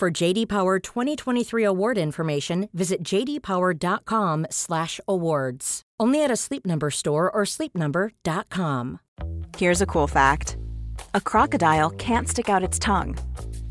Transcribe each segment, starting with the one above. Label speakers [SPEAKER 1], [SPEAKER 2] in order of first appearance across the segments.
[SPEAKER 1] For JD Power 2023 award information, visit jdpower.com/awards. Only at a Sleep Number store or sleepnumber.com.
[SPEAKER 2] Here's a cool fact a crocodile can't stick out its tongue.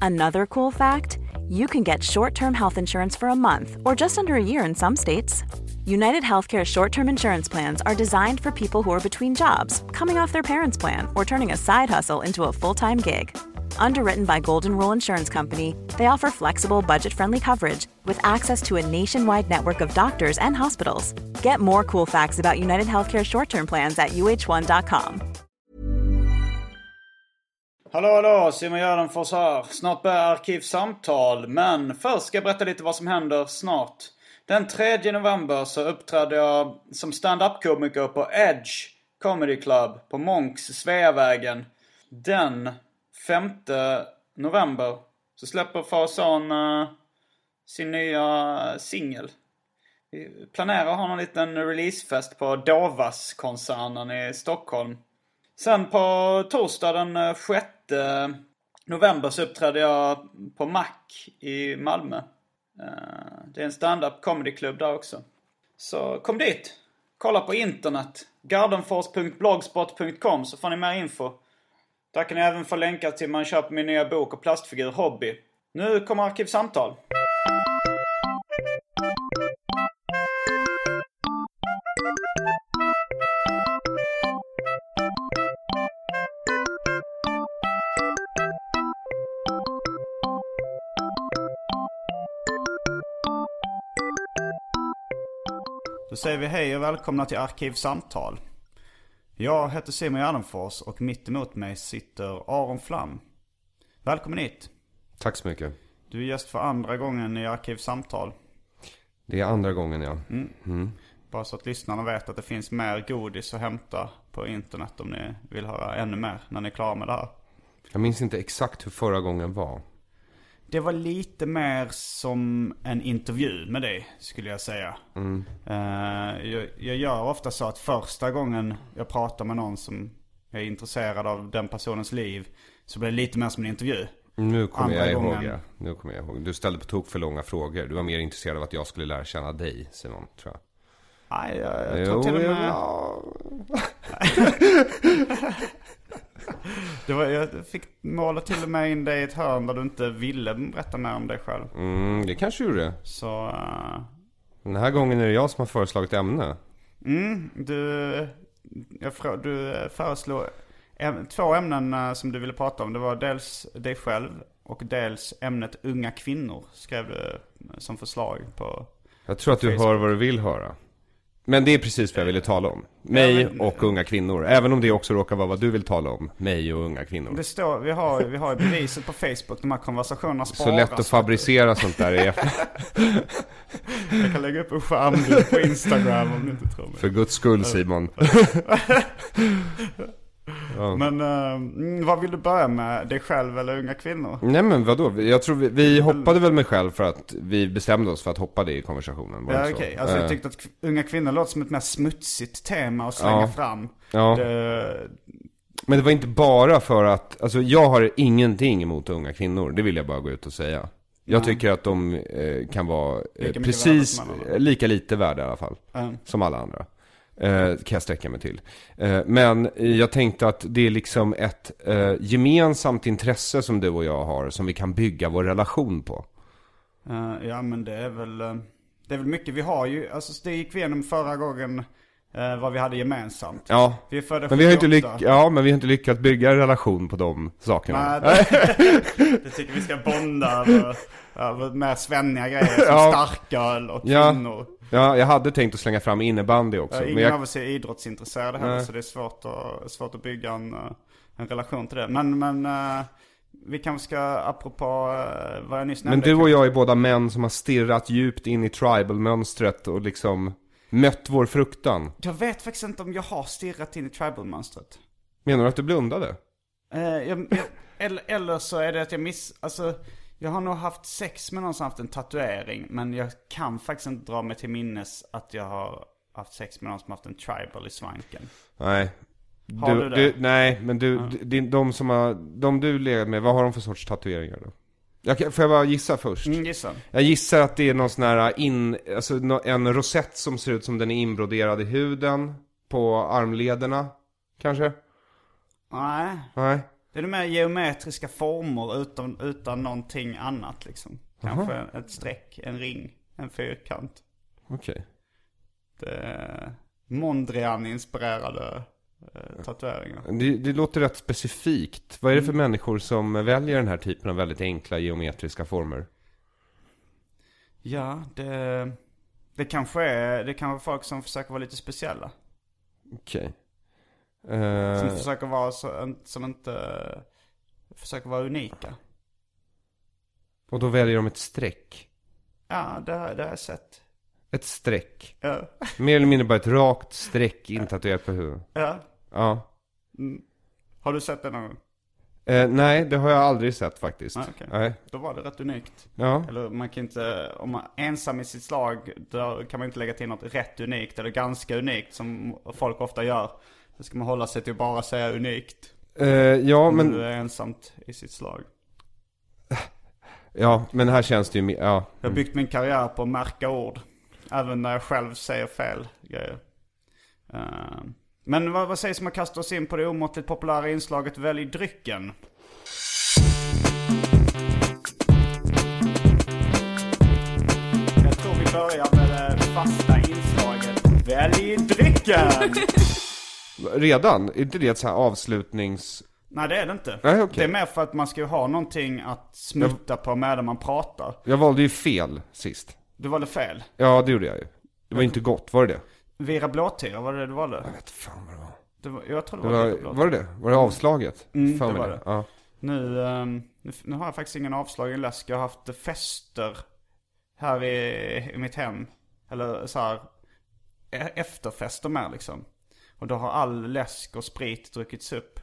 [SPEAKER 2] Another cool fact you can get short term health insurance for a month or just under a year in some states. United Healthcare short term insurance plans are designed for people who are between jobs, coming off their parents' plan, or turning a side hustle into a full time gig. Underwritten by Golden Rule Insurance Company, they offer flexible, budget friendly coverage with access to a nationwide network of doctors and hospitals. Get more cool facts about United Healthcare short term plans at uh1.com.
[SPEAKER 3] Hallå hallå, Simon Gärdenfors här. Snart börjar Arkivsamtal, men först ska jag berätta lite vad som händer snart. Den 3 november så uppträdde jag som stand-up-komiker på Edge Comedy Club på Monks, Sveavägen. Den 5 november så släpper Fasan uh, sin nya singel. Vi planerar att ha någon liten releasefest på Dovas-koncernen i Stockholm. Sen på torsdag den eh, 6 november så uppträdde jag på Mac i Malmö. Eh, det är en stand-up comedyklubb där också. Så kom dit! Kolla på internet. gardenfors.blogspot.com så får ni mer info. Där kan ni även få länkar till man köper min nya bok och plastfigur Hobby. Nu kommer Arkivsamtal. Då säger vi hej och välkomna till Arkivsamtal. Jag heter Simon Gärdenfors och mitt emot mig sitter Aron Flam. Välkommen hit.
[SPEAKER 4] Tack så mycket.
[SPEAKER 3] Du är gäst för andra gången i Arkivsamtal.
[SPEAKER 4] Det är andra gången ja.
[SPEAKER 3] Bara så att lyssnarna vet att det finns mer godis att hämta på internet om ni vill höra ännu mer när ni är klara med det här.
[SPEAKER 4] Jag minns inte exakt hur förra gången var.
[SPEAKER 3] Det var lite mer som en intervju med dig, skulle jag säga. Eh, jag, jag gör ofta så att första gången jag pratar med någon som är intresserad av den personens liv så blir det lite mer som en intervju.
[SPEAKER 4] Nu kommer jag ihåg
[SPEAKER 3] gången.
[SPEAKER 4] ja. Nu kommer jag ihåg. Du ställde på tok för långa frågor. Du var mer intresserad av att jag skulle lära känna dig, Simon, tror jag.
[SPEAKER 3] Nej, jag, jag tror till och med...
[SPEAKER 4] ja.
[SPEAKER 3] Det var, jag fick måla till och med in dig i ett hörn där du inte ville berätta mer om dig själv.
[SPEAKER 4] Mm, det kanske gjorde.
[SPEAKER 3] Så... eh,
[SPEAKER 4] Den här gången är det jag som har föreslagit ämne.
[SPEAKER 3] Mm, du, jag, du föreslog äm, två ämnen eh, som du ville prata om. Det var dels dig själv och dels ämnet unga kvinnor. Skrev du som förslag på...
[SPEAKER 4] Jag tror att du
[SPEAKER 3] Facebook.
[SPEAKER 4] hör vad du vill höra. Men det är precis vad jag ville tala om. Mig
[SPEAKER 3] men-
[SPEAKER 4] och unga kvinnor. Även om det också råkar vara vad du vill tala om. Mig och unga kvinnor.
[SPEAKER 3] Det står, vi har, vi har beviset på Facebook. De här konversationerna sparas.
[SPEAKER 4] Så lätt att fabricera sånt där är
[SPEAKER 3] Jag kan lägga upp en skärmbild på Instagram om du inte tror mig.
[SPEAKER 4] För guds skull Simon.
[SPEAKER 3] Men eh, mm, vad vill du börja med? Dig själv eller unga kvinnor?
[SPEAKER 4] Nej men vadå? Jag tror vi, vi hoppade väl med själv för att vi bestämde oss för att hoppa det i konversationen. Var
[SPEAKER 3] Ja okej, alltså jag
[SPEAKER 4] Eh,
[SPEAKER 3] tyckte att unga kvinnor låter som ett mer smutsigt tema att slänga
[SPEAKER 4] Ja.
[SPEAKER 3] fram.
[SPEAKER 4] Ja.
[SPEAKER 3] Det,
[SPEAKER 4] Men det var inte bara för att, alltså jag har ingenting emot unga kvinnor. Det vill jag bara gå ut och säga. Jag tycker att de eh, kan vara eh, precis lika lite värda i alla fall.
[SPEAKER 3] Mm.
[SPEAKER 4] Som alla andra. Eh, kan jag sträcka mig till. Eh, men jag tänkte att det är liksom ett eh, gemensamt intresse som du och jag har. Som vi kan bygga vår relation på.
[SPEAKER 3] Eh, ja men det är väl, eh, det är väl mycket. Vi har ju, alltså det gick vi igenom förra gången eh, vad vi hade gemensamt.
[SPEAKER 4] Ja.
[SPEAKER 3] Vi är födda
[SPEAKER 4] Men vi har inte
[SPEAKER 3] 78.
[SPEAKER 4] lyck- ja, men vi har inte lyckats bygga en relation på de sakerna.
[SPEAKER 3] Nej, det, det tycker vi ska bonda över, över mer svenniga grejer som
[SPEAKER 4] Ja.
[SPEAKER 3] starköl och
[SPEAKER 4] Ja.
[SPEAKER 3] kvinnor.
[SPEAKER 4] Ja, jag hade tänkt att slänga fram innebandy också.
[SPEAKER 3] Ja,
[SPEAKER 4] men
[SPEAKER 3] ingen
[SPEAKER 4] jag,
[SPEAKER 3] av oss är idrottsintresserade heller
[SPEAKER 4] Nej.
[SPEAKER 3] så det är svårt att, svårt att bygga en, eh, en relation till det. Men, men eh, vi kanske ska, apropå eh, vad jag nyss
[SPEAKER 4] Men
[SPEAKER 3] nämnde.
[SPEAKER 4] du och jag är båda män som har stirrat djupt in i tribal-mönstret och liksom mött vår fruktan.
[SPEAKER 3] Jag vet faktiskt inte om jag har stirrat in i tribal-mönstret.
[SPEAKER 4] Menar du att du blundade?
[SPEAKER 3] Eh, jag, jag, eller, eller så är det att jag miss, alltså jag har nog haft sex med någon som haft en tatuering. Men jag kan faktiskt inte dra mig till minnes att jag har haft sex med någon som haft en tribal i svanken.
[SPEAKER 4] Nej.
[SPEAKER 3] Har du det?
[SPEAKER 4] nej, men du, din, de som har, de du legat med, vad har de för sorts tatueringar då? Jag, får jag bara gissa först?
[SPEAKER 3] Mm, gissa.
[SPEAKER 4] Jag gissar att det är någon sån här in, alltså en rosett som ser ut som den är inbroderad i huden. På armlederna, kanske?
[SPEAKER 3] Nej.
[SPEAKER 4] Nej.
[SPEAKER 3] Det är de mer geometriska former utan, utan någonting annat liksom. Kanske ett streck, en ring, en fyrkant.
[SPEAKER 4] Okej.
[SPEAKER 3] Är Mondrian-inspirerade tatueringar.
[SPEAKER 4] Det, det låter rätt specifikt. Vad är det för
[SPEAKER 3] Mm.
[SPEAKER 4] människor som väljer den här typen av väldigt enkla geometriska former?
[SPEAKER 3] Ja, det, det kanske är, det kan vara folk som försöker vara lite speciella.
[SPEAKER 4] Okej.
[SPEAKER 3] Som
[SPEAKER 4] Eh,
[SPEAKER 3] försöker vara så, som inte, försöker vara unika.
[SPEAKER 4] och då väljer de ett streck.
[SPEAKER 3] Ja, det, det har jag sett.
[SPEAKER 4] Ett streck.
[SPEAKER 3] Ja.
[SPEAKER 4] Mer eller mindre bara ett rakt streck intatuerat på huvudet.
[SPEAKER 3] ja.
[SPEAKER 4] Ja.
[SPEAKER 3] Har du sett det någon gång?
[SPEAKER 4] Eh, nej, det har jag aldrig sett faktiskt.
[SPEAKER 3] Ah, okej.
[SPEAKER 4] Nej.
[SPEAKER 3] Då var det rätt unikt.
[SPEAKER 4] Ja.
[SPEAKER 3] Eller man kan inte, om man är ensam i sitt slag, då kan man inte lägga till något rätt unikt eller ganska unikt som folk ofta gör. Då ska man hålla sig till att bara säga unikt.
[SPEAKER 4] Eh, ja,
[SPEAKER 3] Om
[SPEAKER 4] men,
[SPEAKER 3] du är ensamt i sitt slag.
[SPEAKER 4] ja, men här känns det ju, ja.
[SPEAKER 3] Jag har byggt min karriär på att märka ord. Även när jag själv säger fel grejer. Eh, men vad, vad sägs om att kasta oss in på det omåttligt populära inslaget Välj drycken? Jag tror vi börjar med det fasta inslaget Välj drycken!
[SPEAKER 4] Redan? Är inte det ett så här avslutnings...
[SPEAKER 3] Nej det är det inte.
[SPEAKER 4] Nej, okej.
[SPEAKER 3] Det är mer för att man ska ju ha någonting att smutta på medan man pratar.
[SPEAKER 4] Jag valde ju fel sist.
[SPEAKER 3] Du valde fel.
[SPEAKER 4] Ja, det gjorde jag ju. Det var inte gott, var det det?
[SPEAKER 3] Vira blåtira, var det det du valde?
[SPEAKER 4] Jag vet fan vad det var.
[SPEAKER 3] Det var, jag tror det
[SPEAKER 4] Det
[SPEAKER 3] var,
[SPEAKER 4] var, var det det? Var det avslaget?
[SPEAKER 3] Mm, det var det.
[SPEAKER 4] Ja.
[SPEAKER 3] Nu, ehm, nu, nu har jag faktiskt ingen avslagen läsk. Jag har haft fester här i, i mitt hem. Eller så här e- efterfester med liksom. Och då har all läsk och sprit druckits upp.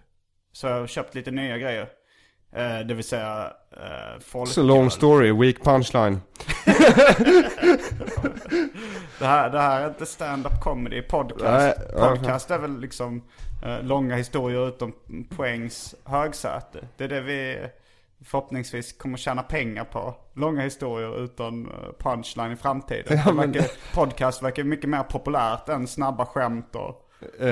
[SPEAKER 3] Så jag har köpt lite nya grejer. Eh, det vill säga eh, folköl.
[SPEAKER 4] It's a long story, weak punchline.
[SPEAKER 3] Det här, det här är inte stand-up comedy, podcast. Podcast är väl liksom eh, långa historier utom poängs högsäte. Det är det vi förhoppningsvis kommer tjäna pengar på. Långa historier utan eh, punchline i framtiden.
[SPEAKER 4] Ja, men-
[SPEAKER 3] verkar, podcast verkar mycket mer populärt än snabba skämt och,
[SPEAKER 4] Eh,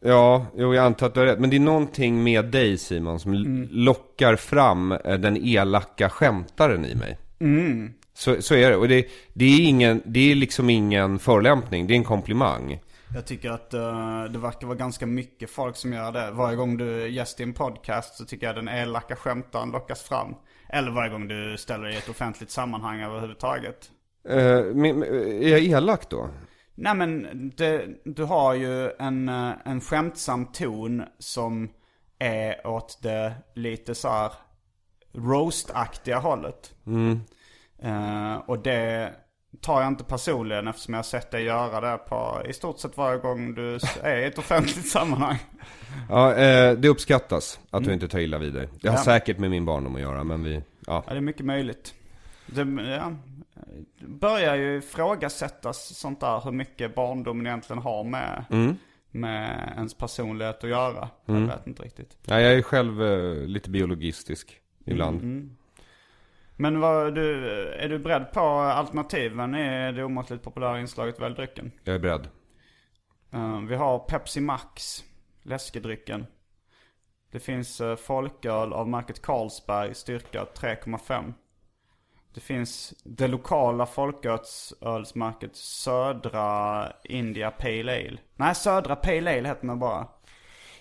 [SPEAKER 4] ja, jo, jag antar att du har rätt. Men det är någonting med dig Simon som
[SPEAKER 3] Mm.
[SPEAKER 4] lockar fram eh, den elaka skämtaren i mig.
[SPEAKER 3] Mm.
[SPEAKER 4] Så, så är det. Och det, det, är ingen, det är liksom ingen förolämpning, det är en komplimang.
[SPEAKER 3] Jag tycker att eh, det verkar vara ganska mycket folk som gör det. Varje gång du är gäst i en podcast så tycker jag den elaka skämtaren lockas fram. Eller varje gång du ställer dig i ett offentligt sammanhang överhuvudtaget.
[SPEAKER 4] Eh, men, är jag elak då?
[SPEAKER 3] Nej men det, du har ju en, eh, en skämtsam ton som är åt det lite så här roast-aktiga hållet. Eh, och det tar jag inte personligen eftersom jag har sett dig göra det på i stort sett varje gång du är i ett offentligt sammanhang.
[SPEAKER 4] Ja, eh, det uppskattas att du inte tar illa vid dig. Det har
[SPEAKER 3] Ja.
[SPEAKER 4] säkert med min barndom att göra, men vi, ja.
[SPEAKER 3] Ja, det är mycket möjligt. Det, ja, börjar ju ifrågasättas sånt där hur mycket barndomen egentligen har med, med ens personlighet att göra. Jag vet inte riktigt.
[SPEAKER 4] ja jag är själv eh, lite biologistisk ibland.
[SPEAKER 3] Men vad, du, är du beredd på alternativen i det omåttligt populära inslaget Välj drycken?
[SPEAKER 4] Jag är beredd.
[SPEAKER 3] Eh, vi har Pepsi Max, läskedrycken. Det finns uh, folköl av märket Carlsberg, styrka 3,5. Det finns det lokala folkölsmärket Södra India Pale Ale. Nej, Södra Pale Ale heter den bara.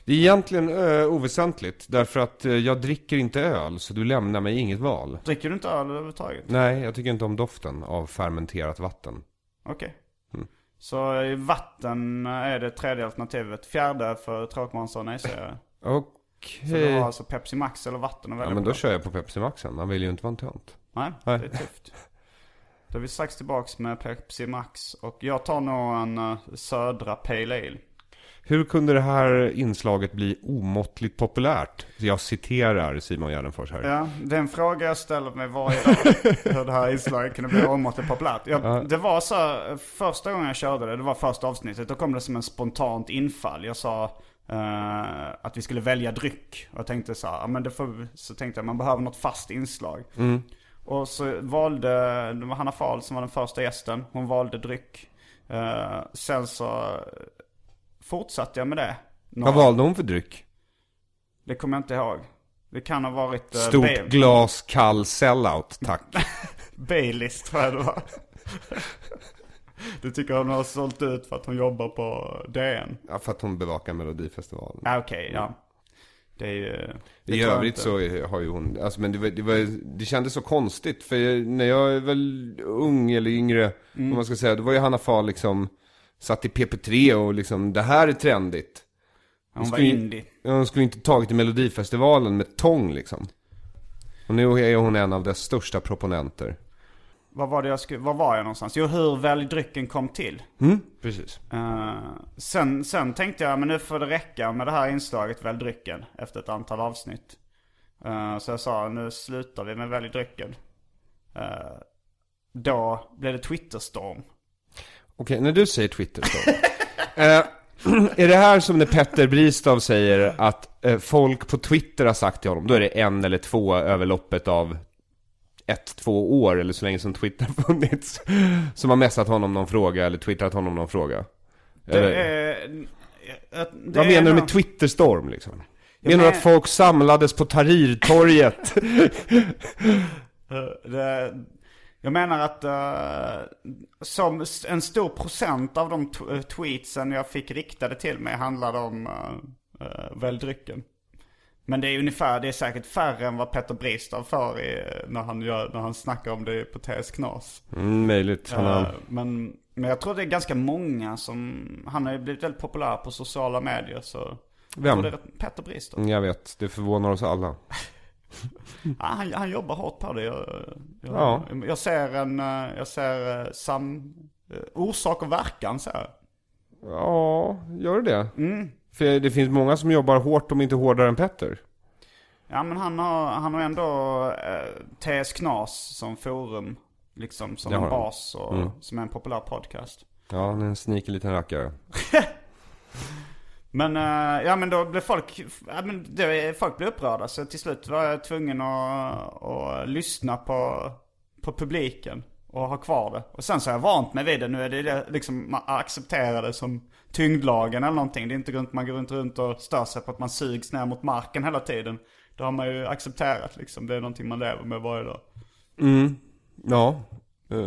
[SPEAKER 4] Det är egentligen eh, oväsentligt, därför att eh, jag dricker inte öl, så du lämnar mig inget val.
[SPEAKER 3] Dricker du inte öl överhuvudtaget?
[SPEAKER 4] Nej, jag tycker inte om doften av fermenterat vatten.
[SPEAKER 3] Okej. Så i vatten är det tredje alternativet. Fjärde för tråkmånsar och nej-sägare.
[SPEAKER 4] Och
[SPEAKER 3] Så du har alltså Pepsi Max eller vatten att välja
[SPEAKER 4] Ja men då kör jag på Pepsi Maxen. Man vill ju inte vara en tönt.
[SPEAKER 3] Nej,
[SPEAKER 4] Nej.
[SPEAKER 3] det är tufft. Då är vi strax tillbaks med Pepsi Max. Och jag tar nog en uh, Södra Pale Ale.
[SPEAKER 4] Hur kunde det här inslaget bli omåttligt populärt? Jag citerar Simon Gärdenfors här.
[SPEAKER 3] Ja, det är en fråga jag ställer mig varje dag. hur det här inslaget kunde bli omåttligt populärt. Jag, Det var så, här, första gången jag körde det, det var första avsnittet. Då kom det som en spontant infall. Jag sa eh, att vi skulle välja dryck. Och jag tänkte så här, ja, men det får, så tänkte jag man behöver något fast inslag. Och så valde, det var Hanna Fahl som var den första gästen. Hon valde dryck. Eh, sen så fortsatte jag med det.
[SPEAKER 4] Vad valde hon för dryck?
[SPEAKER 3] Det kommer jag inte ihåg. Det kan ha varit... eh,
[SPEAKER 4] Stort
[SPEAKER 3] Ba-
[SPEAKER 4] glas kall sellout, tack.
[SPEAKER 3] Baileys tror jag det var. Du tycker hon har sålt ut för att hon jobbar på DN?
[SPEAKER 4] Ja, för att hon bevakar Melodifestivalen.
[SPEAKER 3] Ja okej, ja. Det är ju... det
[SPEAKER 4] I övrigt så har ju hon, alltså men det, var, det, var, det kändes så konstigt. För jag, när jag är väl ung eller yngre,
[SPEAKER 3] Mm.
[SPEAKER 4] om man ska säga, då var ju Hanna Fahl liksom satt i PP3 och liksom, det här är trendigt.
[SPEAKER 3] Hon var
[SPEAKER 4] skulle-
[SPEAKER 3] indie.
[SPEAKER 4] Hon skulle inte tagit till Melodifestivalen med tång liksom. Och nu är hon en av dess största proponenter.
[SPEAKER 3] Vad var det jag skulle... Var var jag någonstans? Jo, hur väl drycken kom till.
[SPEAKER 4] Mm, precis.
[SPEAKER 3] Eh, sen, sen tänkte jag, men nu får det räcka med det här inslaget Välj drycken efter ett antal avsnitt. Eh, så jag sa, nu slutar vi med Välj drycken. Eh, då blev det Twitterstorm.
[SPEAKER 4] Okej, när du säger Twitter så. eh, är det här som när Petter Bristav säger att folk på Twitter har sagt till honom, då är det en eller två över loppet av ett, två år, eller så länge som Twitter funnits, som har messat honom någon fråga eller twittrat honom någon fråga?
[SPEAKER 3] Det är, eh, det
[SPEAKER 4] vad menar du med Twitterstorm liksom?
[SPEAKER 3] Jag
[SPEAKER 4] Menar du att folk samlades på Tahrirtorget?
[SPEAKER 3] Eh, Det, jag menar att eh, som en stor procent av de tweetsen jag fick riktade till mig handlade om uh, uh, Välj drycken. Men det är ungefär, det är säkert färre än vad Petter Bristav får i, när, han gör, när han snackar om det på TS Knas.
[SPEAKER 4] Mm, möjligt. Han
[SPEAKER 3] Eh,
[SPEAKER 4] har...
[SPEAKER 3] men, men jag tror det är ganska många som, han har ju blivit väldigt populär på sociala medier så. Jag
[SPEAKER 4] Vem?
[SPEAKER 3] rätt- Petter Bristav.
[SPEAKER 4] Jag vet, det förvånar oss alla.
[SPEAKER 3] Ja, han, han jobbar hårt på det. Jag, jag,
[SPEAKER 4] Ja.
[SPEAKER 3] jag ser en, eh, jag ser eh, sam, eh, orsak och verkan så här.
[SPEAKER 4] Ja, gör det det?
[SPEAKER 3] Mm.
[SPEAKER 4] För det finns många som jobbar hårt, om inte hårdare än Petter.
[SPEAKER 3] Ja men han har, han har ändå eh, TS Knas som forum. Liksom som
[SPEAKER 4] Det
[SPEAKER 3] en
[SPEAKER 4] han.
[SPEAKER 3] bas och
[SPEAKER 4] Mm.
[SPEAKER 3] som är en populär podcast.
[SPEAKER 4] Ja, han är en sneaky liten rackare.
[SPEAKER 3] Men, eh, ja men då blev folk, ja, men det, folk blev upprörda så till slut var jag tvungen att, att lyssna på, på publiken och ha kvar det. Och sen så har jag vant mig vid det. Nu är det det liksom, man accepterar det som tyngdlagen eller någonting. Det är inte runt, man går runt, runt och stör sig på att man sugs ner mot marken hela tiden. Det har man ju accepterat liksom. Det är någonting man lever med varje dag.
[SPEAKER 4] Mm, ja. Eh,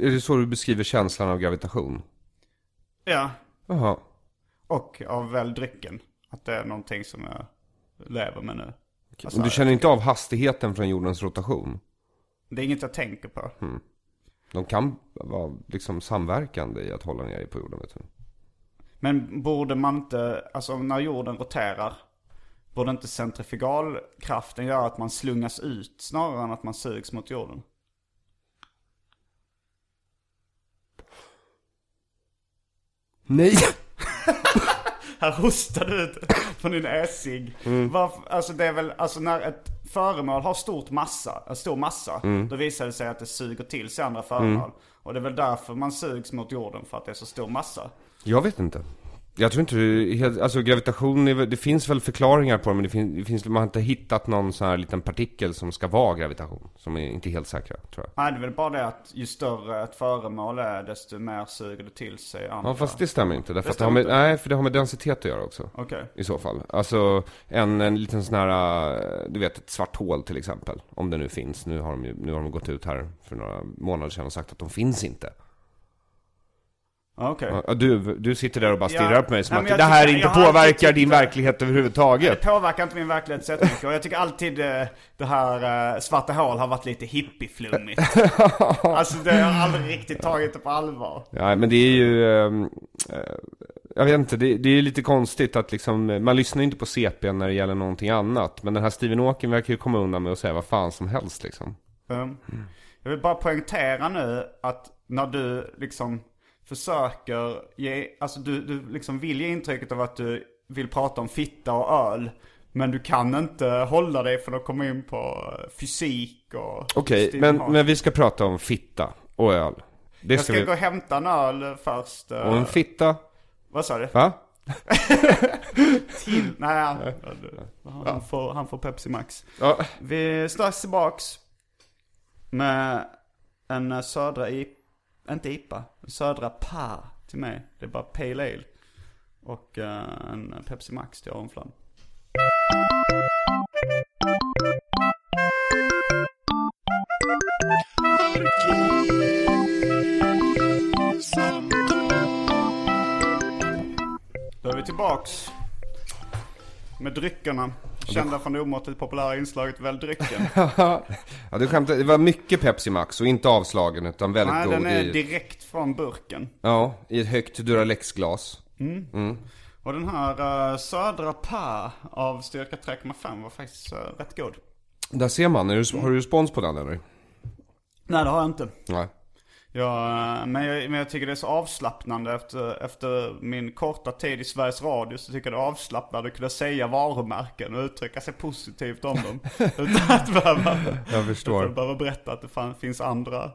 [SPEAKER 4] är det så du beskriver känslan av gravitation?
[SPEAKER 3] Ja,
[SPEAKER 4] Jaha.
[SPEAKER 3] och av väl drycken. Att det är någonting som jag lever med nu. Alltså,
[SPEAKER 4] Men du känner inte av hastigheten från jordens rotation?
[SPEAKER 3] Det är inget jag tänker på.
[SPEAKER 4] De kan vara liksom samverkande i att hålla ner dig på jorden, vet du.
[SPEAKER 3] Men borde man inte, alltså när jorden roterar, borde inte centrifugalkraften göra att man slungas ut snarare än att man sugs mot jorden?
[SPEAKER 4] Nej!
[SPEAKER 3] Här hostar du ut från din äsig. Varför, alltså det är väl, alltså när ett föremål har stort massa, en stor massa, då visar det sig att det suger till sig andra föremål. Och det är väl därför man sugs mot jorden, för att det är så stor massa.
[SPEAKER 4] Jag vet inte. Jag tror inte alltså gravitation, är, det finns väl förklaringar på det, men det finns, det finns, man har inte hittat någon sån här liten partikel som ska vara gravitation. Som är inte helt säkra, tror jag.
[SPEAKER 3] Nej, det är väl bara det att ju större ett föremål är, desto mer suger det till sig andra.
[SPEAKER 4] Ja, fast det stämmer inte. Därför
[SPEAKER 3] Det
[SPEAKER 4] att det har med,
[SPEAKER 3] stämmer
[SPEAKER 4] nej, för det har med densitet att göra också.
[SPEAKER 3] Okej.
[SPEAKER 4] I så fall. Alltså en, en liten sån här, eh, du vet ett svart hål till exempel. Om det nu finns. Nu har de, ju, nu har de gått ut här för några månader sedan och sagt att de finns inte.
[SPEAKER 3] Okej.
[SPEAKER 4] Ja, Du, du sitter där och bara stirrar
[SPEAKER 3] Ja.
[SPEAKER 4] på mig som
[SPEAKER 3] Nej,
[SPEAKER 4] att
[SPEAKER 3] jag
[SPEAKER 4] det här
[SPEAKER 3] tycker-
[SPEAKER 4] inte
[SPEAKER 3] jag har alltid
[SPEAKER 4] påverkar din
[SPEAKER 3] tyckt-
[SPEAKER 4] verklighet överhuvudtaget.
[SPEAKER 3] Det påverkar inte min verklighet så jättemycket. Och jag tycker alltid eh, det här eh, svarta hål har varit lite hippieflummigt. alltså det har jag aldrig riktigt tagit det på allvar.
[SPEAKER 4] Ja, men det är ju... ehm, eh, Jag vet inte, det, det är lite konstigt att liksom, man lyssnar ju inte på CP när det gäller någonting annat. Men den här Steven Åken verkar ju komma undan med att säga vad fan som helst liksom.
[SPEAKER 3] Um, jag vill bara poängtera nu att när du liksom försöker ge, alltså du, du liksom vill ge intrycket av att du vill prata om fitta och öl. Men du kan inte hålla dig för att komma in på fysik och...
[SPEAKER 4] Okej,
[SPEAKER 3] Stephen
[SPEAKER 4] men, men vi ska prata om fitta och öl. Det
[SPEAKER 3] Jag
[SPEAKER 4] ska
[SPEAKER 3] ska
[SPEAKER 4] vi...
[SPEAKER 3] gå och hämta en öl först. eh,
[SPEAKER 4] Och en fitta.
[SPEAKER 3] Vad sa du?
[SPEAKER 4] Va?
[SPEAKER 3] Till? Nej, han, han, får, han får Pepsi Max.
[SPEAKER 4] Ja.
[SPEAKER 3] Vi är strax tillbaks med en eh, södra IPA, inte IPA, södra PA till mig. Det är bara Pale Ale. Och eh, en Pepsi Max till Aronflam. Då är vi tillbaks. Med dryckerna. Kända från det omåttligt populära inslaget Välj drycken.
[SPEAKER 4] ja, du skämtar. Det var mycket Pepsi Max och inte avslagen utan väldigt
[SPEAKER 3] Nej,
[SPEAKER 4] god
[SPEAKER 3] den är
[SPEAKER 4] i,
[SPEAKER 3] direkt från burken.
[SPEAKER 4] ja, i ett högt Duralex-glas.
[SPEAKER 3] Och den här uh, Södra Pa av styrka 3,5 var faktiskt uh, rätt god.
[SPEAKER 4] Där ser man. Är du, har du respons på den eller?
[SPEAKER 3] Nej det har jag inte.
[SPEAKER 4] Nej.
[SPEAKER 3] Eh, men, jag, men jag tycker det är så avslappnande efter, efter min korta tid i Sveriges Radio så tycker jag det är avslappnande att kunna säga varumärken och uttrycka sig positivt om dem. utan att behöva,
[SPEAKER 4] Jag
[SPEAKER 3] utan
[SPEAKER 4] förstår.
[SPEAKER 3] att behöva berätta att det fan, finns andra,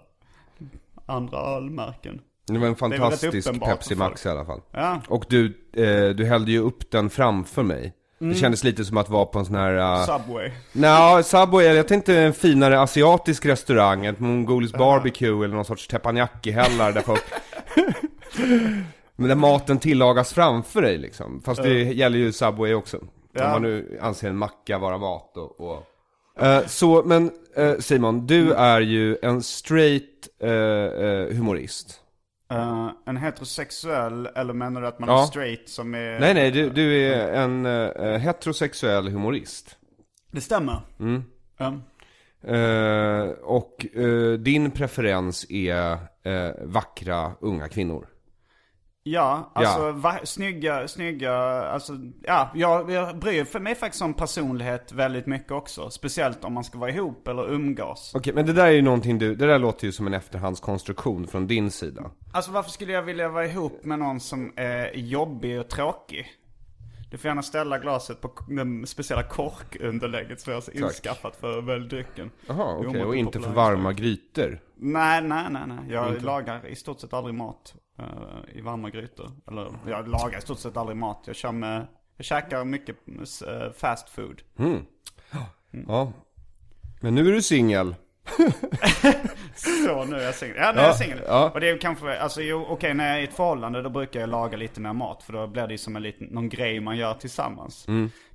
[SPEAKER 3] andra ölmärken.
[SPEAKER 4] Det var en fantastisk Pepsi Max i alla fall.
[SPEAKER 3] Ja,
[SPEAKER 4] Och du, eh, du hällde ju upp den framför mig.
[SPEAKER 3] Mm.
[SPEAKER 4] Det kändes lite som att vara på en sån här... Uh,
[SPEAKER 3] Subway.
[SPEAKER 4] Nja, Subway, jag tänkte en finare asiatisk restaurang, ett mongoliskt barbecue eller någon sorts teppanyaki-hällar där folk... Men där maten tillagas framför dig liksom. Fast det gäller ju Subway också.
[SPEAKER 3] Ja.
[SPEAKER 4] Om man nu anser en macka vara mat och... och... Eh, så, men eh, Simon, du är ju en straight eh, humorist.
[SPEAKER 3] Eh, en heterosexuell, eller menar du att man
[SPEAKER 4] Ja.
[SPEAKER 3] är straight som är...
[SPEAKER 4] Nej, nej, du, du är en eh, heterosexuell humorist.
[SPEAKER 3] Det stämmer.
[SPEAKER 4] Mm.
[SPEAKER 3] Ja.
[SPEAKER 4] Eh, och din preferens är vackra unga kvinnor.
[SPEAKER 3] Ja, alltså
[SPEAKER 4] Ja.
[SPEAKER 3] Va, snygga, snygga, alltså ja, jag, jag bryr för mig faktiskt om personlighet väldigt mycket också. Speciellt om man ska vara ihop eller umgås.
[SPEAKER 4] Okej, men det där är ju någonting du, det där låter ju som en efterhandskonstruktion från din sida.
[SPEAKER 3] Alltså varför skulle jag vilja vara ihop med någon som är jobbig och tråkig? Du får gärna ställa glaset på den speciella korkunderlägget som jag har inskaffat för väldrycken.
[SPEAKER 4] Jaha,
[SPEAKER 3] Det är
[SPEAKER 4] okej,
[SPEAKER 3] omåttligt
[SPEAKER 4] och inte för varma grytor.
[SPEAKER 3] Nej, nej, nej, nej. Jag lagar i stort sett aldrig mat i varma grytor. Eller jag lagar i stort sett aldrig mat. Jag kör med, jag käkar mycket eh, fast food.
[SPEAKER 4] Ja. Men nu är du singel.
[SPEAKER 3] Så nu är jag singel. Ja, nu är jag singel.
[SPEAKER 4] ja.
[SPEAKER 3] Och det är kanske, alltså jo, okej när jag är i ett förhållande då brukar jag laga lite mer mat. För då blir det ju som en liten, någon grej man gör tillsammans.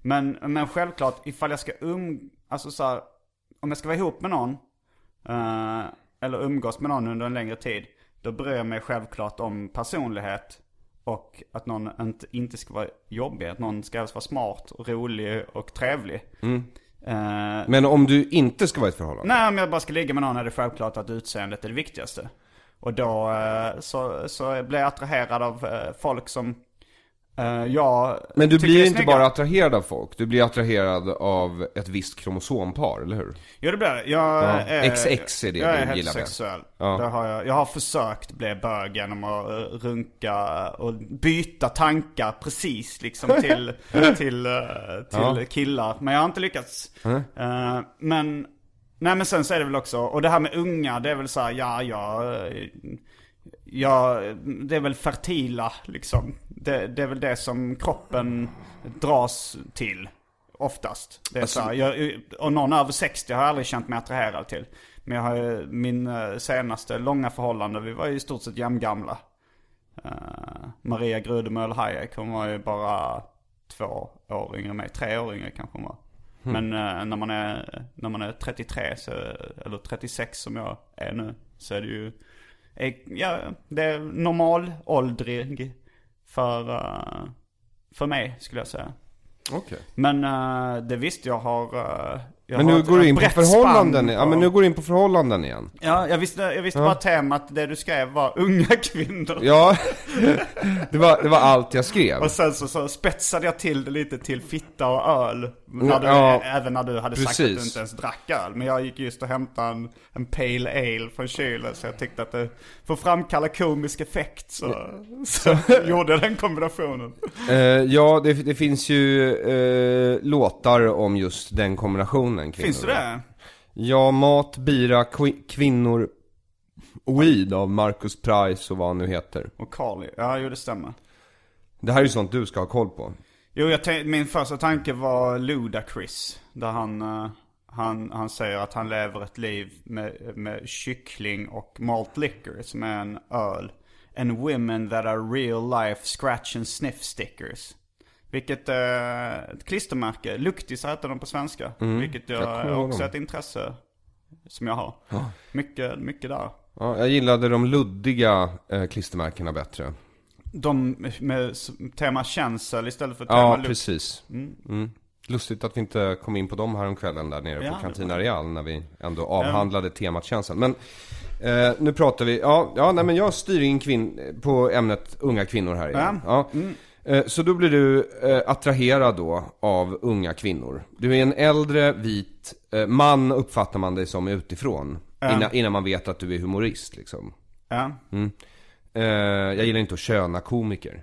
[SPEAKER 3] Men, men självklart ifall jag ska um, alltså så här, om jag ska vara ihop med någon. eh, eller umgås med någon under en längre tid. Då bryr jag mig självklart om personlighet. Och att någon inte, inte ska vara jobbig. Att någon ska vara smart, och rolig och trevlig. Eh,
[SPEAKER 4] Men om du inte ska vara i ett förhållande?
[SPEAKER 3] Nej, om jag bara ska ligga med någon är det självklart att utseendet är det viktigaste. Och då eh, så, så blir jag attraherad av eh, folk som eh, jag
[SPEAKER 4] Men du blir inte bara attraherad av folk, du blir attraherad av ett visst kromosompar, eller hur?
[SPEAKER 3] Jo det blir det. Jag
[SPEAKER 4] Ja,
[SPEAKER 3] är,
[SPEAKER 4] XX är det
[SPEAKER 3] jag
[SPEAKER 4] du
[SPEAKER 3] är
[SPEAKER 4] gillar
[SPEAKER 3] heterosexuell.
[SPEAKER 4] Ja.
[SPEAKER 3] Det har jag, jag har försökt bli bög genom att eh, runka och byta tankar precis liksom till, till, eh, till
[SPEAKER 4] Ja.
[SPEAKER 3] killar. Men jag har inte lyckats. Eh, men, nej men sen så är det väl också, och det här med unga det är väl så här, ja ja, ja det är väl fertila liksom. Det, det är väl det som kroppen dras till. Oftast. Det är
[SPEAKER 4] Alltså-
[SPEAKER 3] så här, jag, och någon över 60 har jag aldrig känt mig attraherad till. Men jag har ju, min eh, senaste långa förhållande, vi var ju i stort sett jämngamla. Uh, Maria Grudemöll Hayek, hon var ju bara två år yngre än mig. Tre år yngre kanske hon var. Men eh, när, man är, när man är 33, så, eller 36 som jag är nu, så är det ju, eh, ja, det är normalåldrig för, eh, för mig skulle jag säga.
[SPEAKER 4] Okej.
[SPEAKER 3] Men eh, det visst, jag har, eh, jag
[SPEAKER 4] Men nu
[SPEAKER 3] ett-
[SPEAKER 4] går du in på förhållanden,
[SPEAKER 3] spann
[SPEAKER 4] ja
[SPEAKER 3] på-
[SPEAKER 4] men nu går du in på förhållanden igen.
[SPEAKER 3] Ja, jag visste, jag visste bara temat, det du skrev var unga kvinnor.
[SPEAKER 4] Ja, det var, det var allt jag skrev.
[SPEAKER 3] Och sen så, så spetsade jag till det lite till fitta och öl. När du,
[SPEAKER 4] Ja,
[SPEAKER 3] även när du hade sagt att du
[SPEAKER 4] precis.
[SPEAKER 3] inte ens drack öl. Men jag gick just och hämtade en, en pale ale från kylen. Så jag tyckte att det, för att framkalla komisk effekt så, så gjorde jag den kombinationen.
[SPEAKER 4] Eh, ja, det, det finns ju eh, låtar om just den kombinationen kvinnor.
[SPEAKER 3] Finns det det?
[SPEAKER 4] Ja, Mat, Bira, Kvinnor, Weed av Marcus Price och vad han nu heter.
[SPEAKER 3] Och Carly, ja jo det stämmer.
[SPEAKER 4] Det här är ju sånt du ska ha koll på.
[SPEAKER 3] Jo, jag min första tanke var Ludacris. Där han, eh, han, han säger att han lever ett liv med, med kyckling och malt liquor som är en öl. And women that are real life scratch and sniff stickers. Vilket är ett klistermärke. Luktisar heter de på svenska. Vilket jag,
[SPEAKER 4] Jag
[SPEAKER 3] är också
[SPEAKER 4] dem.
[SPEAKER 3] ett intresse som jag har. Mycket, mycket där.
[SPEAKER 4] Ja, jag gillade de luddiga eh, klistermärkena bättre.
[SPEAKER 3] De med tema känsel istället för tema
[SPEAKER 4] Ja,
[SPEAKER 3] lukt.
[SPEAKER 4] precis. Mm. Lustigt att vi inte kom in på dem här om kvällen där nere
[SPEAKER 3] Ja,
[SPEAKER 4] på Cantina Real när vi ändå avhandlade temat känslan. Men eh, nu pratar vi, ja, ja nej, men jag styr in kvinn, på ämnet unga kvinnor här igen. Ja. Eh, Så då blir du eh, attraherad då av unga kvinnor. Du är en äldre vit eh, man uppfattar man dig som utifrån. Innan, innan man vet att du är humorist liksom.
[SPEAKER 3] Ja.
[SPEAKER 4] Eh, jag gillar inte att köna komiker.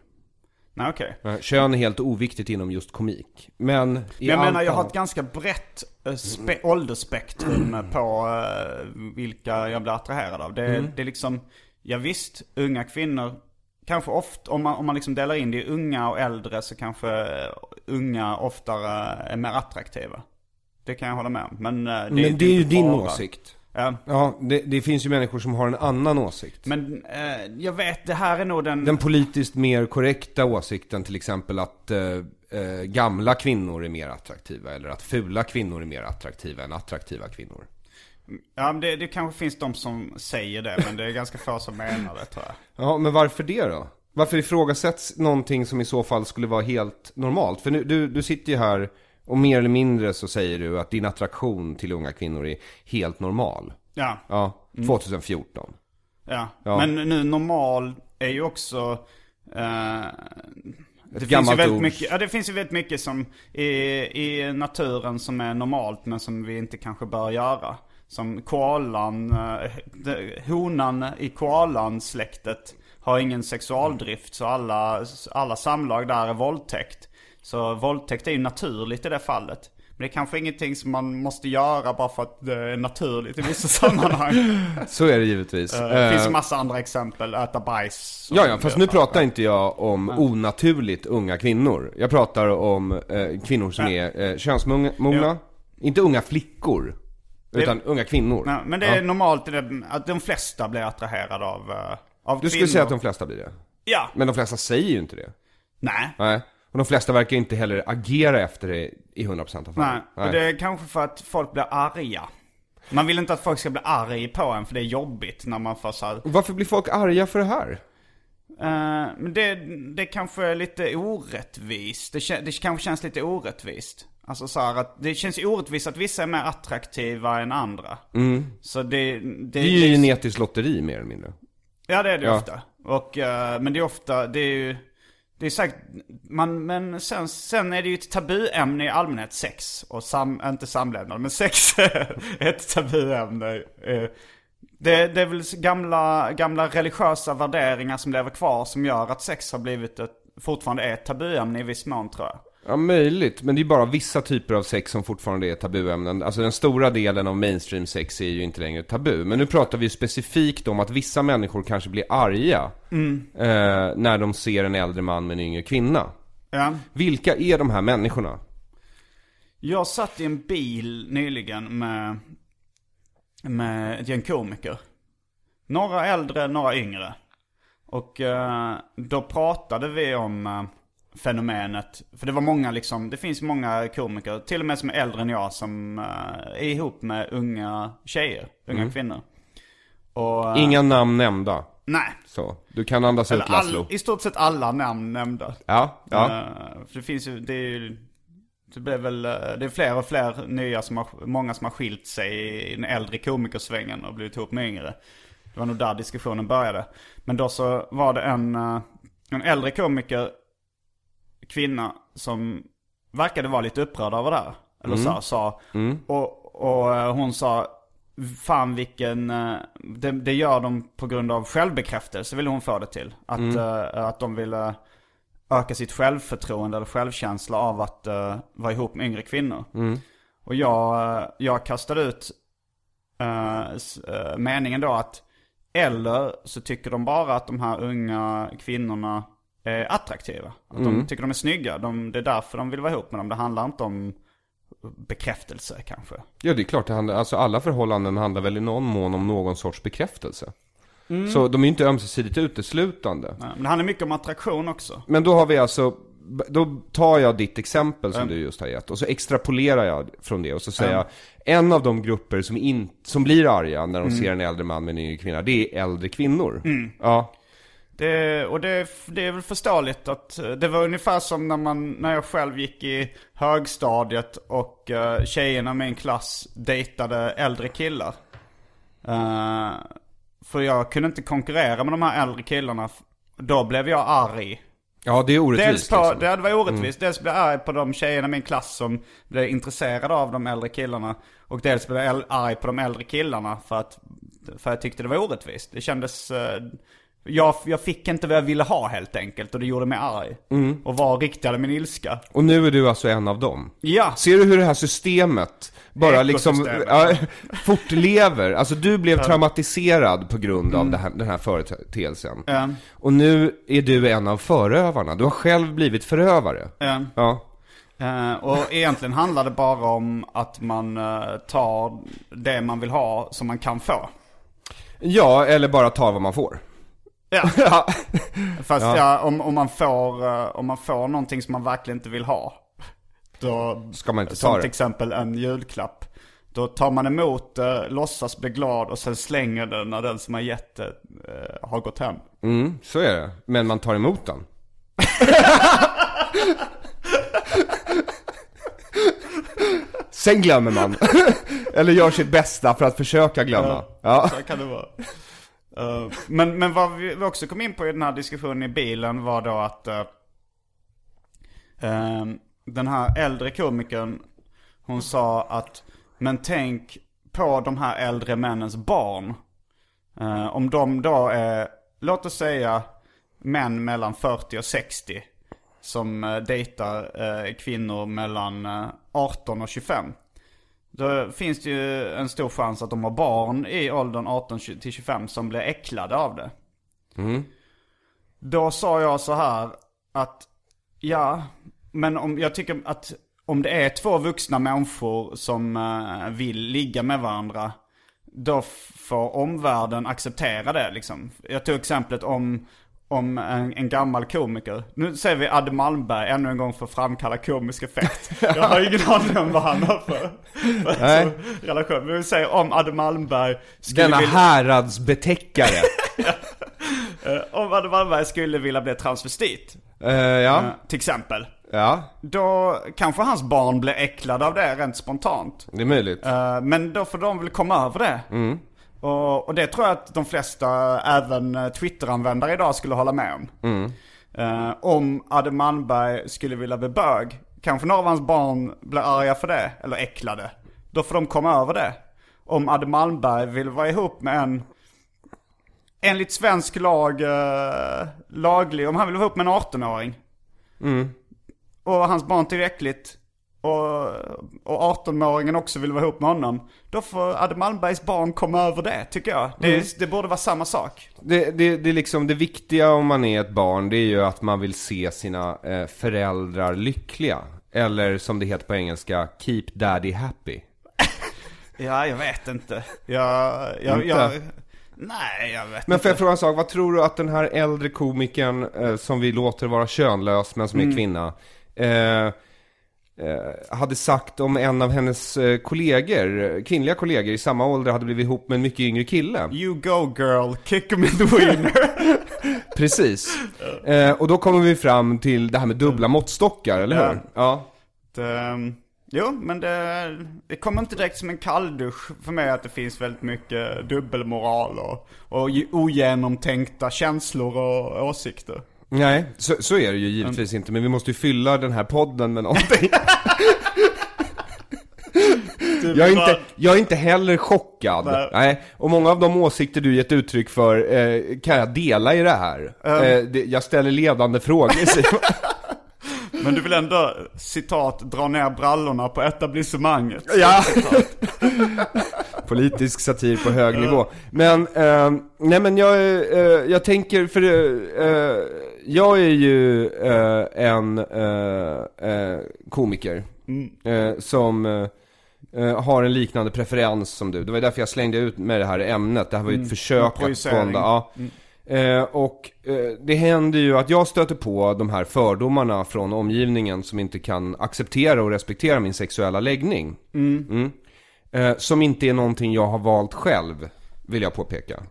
[SPEAKER 3] Nej, okej.
[SPEAKER 4] Eh, Kön är helt oviktigt inom just komik. Men
[SPEAKER 3] jag menar, jag har ett ganska brett eh, spe- åldersspektrum på eh, vilka jag blir attraherad av. Det,
[SPEAKER 4] Mm.
[SPEAKER 3] det är liksom, ja visst, unga kvinnor, kanske ofta, om man, om man liksom delar in det i unga och äldre så kanske unga oftare är mer attraktiva. Det kan jag hålla med om. Men, eh, det,
[SPEAKER 4] Men det är ju din åsikt.
[SPEAKER 3] Ja.
[SPEAKER 4] Ja, det, det finns ju människor som har en annan åsikt.
[SPEAKER 3] Men eh, jag vet, det här är nog den...
[SPEAKER 4] Den politiskt mer korrekta åsikten till exempel att eh, eh, gamla kvinnor är mer attraktiva. Eller att fula kvinnor är mer attraktiva än attraktiva kvinnor.
[SPEAKER 3] Ja, men det, det kanske finns de som säger det, men det är ganska få som menar det tror jag.
[SPEAKER 4] Ja, men varför det då? Varför ifrågasätts någonting som i så fall skulle vara helt normalt? För nu, du, du sitter ju här och mer eller mindre så säger du att din attraktion till unga kvinnor är helt normal.
[SPEAKER 3] Ja.
[SPEAKER 4] Ja, 2014.
[SPEAKER 3] Ja.
[SPEAKER 4] Ja.
[SPEAKER 3] men nu normal är ju också... Eh, det finns, ju väldigt
[SPEAKER 4] ord.
[SPEAKER 3] mycket, ja, det finns ju väldigt mycket som i, i naturen som är normalt men som vi inte kanske bör göra. Som koalan, eh, honan i koalansläktet har ingen sexualdrift så alla, alla samlag där är våldtäkt. Så våldtäkt är ju naturligt i det fallet. Men det är kanske ingenting som man måste göra bara för att det är naturligt i vissa sammanhang.
[SPEAKER 4] Så är det givetvis.
[SPEAKER 3] Eh, Det finns
[SPEAKER 4] Eh,
[SPEAKER 3] massa andra exempel, äta bajs.
[SPEAKER 4] Ja, ja, fast nu pratar inte jag om onaturligt unga kvinnor. Jag pratar om eh, kvinnor som är eh, könsmogna. Inte unga flickor, utan unga kvinnor.
[SPEAKER 3] Nej, men det är
[SPEAKER 4] Ja.
[SPEAKER 3] normalt det- att de flesta blir attraherade av, eh, av
[SPEAKER 4] Du skulle
[SPEAKER 3] kvinnor.
[SPEAKER 4] säga att de flesta blir det.
[SPEAKER 3] Ja.
[SPEAKER 4] Men de flesta säger ju inte det.
[SPEAKER 3] Nej.
[SPEAKER 4] Nej. Och de flesta verkar inte heller agera efter det i 100% av fallen.
[SPEAKER 3] Nej. Och det är kanske för att folk blir arga. Man vill inte att folk ska bli arga på en för det är jobbigt när man får så här,
[SPEAKER 4] Varför blir folk arga för det här?
[SPEAKER 3] eh, Men det, det kanske är lite orättvist. Det, det kanske känns lite orättvist. Alltså så att det känns orättvist att vissa är mer attraktiva än andra. Så det, det,
[SPEAKER 4] Det är ju genetiskt lotteri mer eller mindre.
[SPEAKER 3] Ja det är det
[SPEAKER 4] Ja.
[SPEAKER 3] ofta. Och, eh, men det är ofta, det är ju, det är säkert, man, men sen, sen är det ju ett tabuämne i allmänhet, sex. Och sam, inte samlevnad, men sex är ett tabuämne. Eh, Det, det är väl gamla, gamla religiösa värderingar som lever kvar som gör att sex har blivit ett, fortfarande är ett tabuämne i viss mån tror jag.
[SPEAKER 4] Ja, möjligt. Men det är bara vissa typer av sex som fortfarande är tabuämnen. Alltså den stora delen av mainstream sex är ju inte längre tabu. Men nu pratar vi ju specifikt om att vissa människor kanske blir arga eh, när de ser en äldre man med en yngre kvinna.
[SPEAKER 3] Ja.
[SPEAKER 4] Vilka är de här människorna?
[SPEAKER 3] Jag satt i en bil nyligen med, med ett gäng komiker. Några äldre, några yngre. Och eh, då pratade vi om eh, fenomenet. För det var många liksom, det finns många komiker, till och med som är äldre än jag, som eh, är ihop med unga tjejer, unga kvinnor. Och, eh,
[SPEAKER 4] Inga namn nämnda.
[SPEAKER 3] Nej.
[SPEAKER 4] Så, du kan andas
[SPEAKER 3] Eller
[SPEAKER 4] ut Laszlo.
[SPEAKER 3] all, I stort sett alla namn nämnda.
[SPEAKER 4] Ja, ja.
[SPEAKER 3] Eh, för det finns ju, det är ju, det blev väl, det är fler och fler nya som har, många som har skilt sig i den äldre komikersvängen och blivit ihop med yngre. Det var nog där diskussionen började. Men då så var det en, en äldre komiker, kvinna, som verkade vara lite upprörd över det här. Eller så, här, sa. Och, och eh, hon sa, fan vilken, eh, det, det gör de på grund av självbekräftelse ville hon få det till. Att, eh, att de ville öka sitt självförtroende eller självkänsla av att uh, vara ihop med yngre kvinnor. Och jag, jag kastade ut eh, meningen då att eller så tycker de bara att de här unga kvinnorna är attraktiva. Att de tycker de är snygga. De, det är därför de vill vara ihop med dem. Det handlar inte om bekräftelse kanske.
[SPEAKER 4] Ja, det är klart. Det handlar, alltså alla förhållanden handlar väl i någon mån om någon sorts bekräftelse. Så de är ju inte ömsesidigt uteslutande.
[SPEAKER 3] Ja, Men det handlar mycket om attraktion också.
[SPEAKER 4] Men då har vi alltså, då tar jag ditt exempel som du just har gett och så extrapolerar jag från det och så säger jag en av de grupper som, in, som blir arga när de ser en äldre man med en yngre kvinna, det är äldre kvinnor. Ja.
[SPEAKER 3] Det, och det, det är väl förståeligt att eh, det var ungefär som när, man, när jag själv gick i högstadiet och uh, tjejerna i min klass dejtade äldre killar. Eh, för jag kunde inte konkurrera med de här äldre killarna. Då blev jag arg.
[SPEAKER 4] Ja, det är orättvist
[SPEAKER 3] Dels på,
[SPEAKER 4] liksom.
[SPEAKER 3] det var orättvist. Dels blev jag arg på de tjejerna i min klass som blev intresserade av de äldre killarna. Och dels blev jag arg på de äldre killarna för att, för jag tyckte det var orättvist. Det kändes, eh, jag, jag fick inte vad jag ville ha helt enkelt och det gjorde mig arg. Och var riktade min ilska.
[SPEAKER 4] Och nu är du alltså en av dem.
[SPEAKER 3] Ja,
[SPEAKER 4] Ser du hur det här systemet bara liksom ja, fortlever? Alltså du blev traumatiserad på grund av det här, den här företeelsen.
[SPEAKER 3] Ja.
[SPEAKER 4] Och nu är du en av förövarna. Du har själv blivit förövare.
[SPEAKER 3] ja. Eh, och egentligen handlar det bara om att man eh, tar det man vill ha som man kan få.
[SPEAKER 4] Ja, eller bara tar vad man får.
[SPEAKER 3] Ja.
[SPEAKER 4] Ja.
[SPEAKER 3] Fast ja. om, om, man får, eh, om man får någonting som man verkligen inte vill ha. Då,
[SPEAKER 4] Ska man inte
[SPEAKER 3] som
[SPEAKER 4] ta
[SPEAKER 3] till
[SPEAKER 4] det.
[SPEAKER 3] exempel en julklapp. Då tar man emot det, låtsas bli glad och sen slänger det när den som har gett det eh, har gått hem.
[SPEAKER 4] Mm, så är det. Men man tar emot den. Sen glömmer man. Eller gör sitt bästa för att försöka glömma. Ja.
[SPEAKER 3] Så kan det vara. Eh, men, men vad vi också kom in på i den här diskussionen i bilen var då att uh, den här äldre komikern, hon sa att men tänk på de här äldre männens barn. Uh, om de då är, låt oss säga män mellan 40 och 60 som dejtar kvinnor mellan 18 och 25. Då finns det ju en stor chans att de har barn i åldern 18 till 25 som blir äcklade av det. Då sa jag så här att ja, men om jag tycker att om det är två vuxna människor som eh, vill ligga med varandra. Då får omvärlden acceptera det liksom. Jag tog exemplet om, om en, en gammal komiker. Nu säger vi Adde Malmberg ännu en gång för att framkalla komisk effekt. Jag har ingen aning om vad han har för, relation. Men vi säger om Adde Malmberg skulle
[SPEAKER 4] Denna
[SPEAKER 3] vilja...
[SPEAKER 4] häradsbetäckare.
[SPEAKER 3] Eh, om Adde Malmberg skulle vilja bli transvestit.
[SPEAKER 4] Eh, ja.
[SPEAKER 3] eh, Till exempel.
[SPEAKER 4] ja,
[SPEAKER 3] Då kanske hans barn blir äcklade av det rent spontant.
[SPEAKER 4] det är möjligt.
[SPEAKER 3] Men då får de väl komma över det. Och, och det tror jag att de flesta, även eh, Twitter-användare idag skulle hålla med om. Eh, om Adde Malmberg skulle vilja bli bög, kanske några av hans barn blir arga för det, eller äcklade. Då får de komma över det. Om Adde Malmberg vill vara ihop med en, enligt svensk lag, eh, laglig, om han vill vara ihop med en 18-åring. Och hans barn tycker det är äckligt. Och, och 18-åringen också vill vara ihop med honom. Då får Adde Malmbergs barn komma över det, tycker jag. Det, det borde vara samma sak.
[SPEAKER 4] Det, det, det är liksom det viktiga om man är ett barn, det är ju att man vill se sina eh, föräldrar lyckliga. Eller som det heter på engelska, keep daddy happy.
[SPEAKER 3] Ja, jag vet inte. Jag, jag,
[SPEAKER 4] Inte?
[SPEAKER 3] jag, nej, jag vet
[SPEAKER 4] Men
[SPEAKER 3] inte.
[SPEAKER 4] får jag fråga en sak, vad tror du att den här äldre komikern eh, som vi låter vara könlös men som är kvinna eh, hade sagt om en av hennes eh, kollegor, kvinnliga kollegor i samma ålder hade blivit ihop med en mycket yngre kille?
[SPEAKER 3] You go girl, kick him in the wiener.
[SPEAKER 4] Precis. Eh, och då kommer vi fram till det här med dubbla måttstockar, eller
[SPEAKER 3] Ja.
[SPEAKER 4] hur? Ja.
[SPEAKER 3] Det, jo, men det, det kommer inte direkt som en kalldusch för mig att det finns väldigt mycket dubbelmoral och, och ogenomtänkta känslor och åsikter.
[SPEAKER 4] Nej, så, så är det ju givetvis inte, men vi måste ju fylla den här podden med någonting. jag, är inte, jag är inte heller chockad.
[SPEAKER 3] Nej.
[SPEAKER 4] Nej. Och många av de åsikter du gett uttryck för eh, kan jag dela i det här. Eh, det, jag ställer ledande frågor Simon.
[SPEAKER 3] Men du vill ändå, citat, dra ner brallorna på etablissemanget.
[SPEAKER 4] Ja. Politisk satir på hög nivå. Men, eh, nej men jag, eh, jag tänker, för eh, jag är ju eh, en eh, eh, komiker. Eh, som eh, har en liknande preferens som du. Det var därför jag slängde ut med det här ämnet. Det här var ju ett försök att bonda. Ja. Eh, och det händer ju att jag stöter på de här fördomarna från omgivningen som inte kan acceptera och respektera min sexuella läggning. Mm. Eh, som inte är någonting jag har valt själv, vill jag påpeka.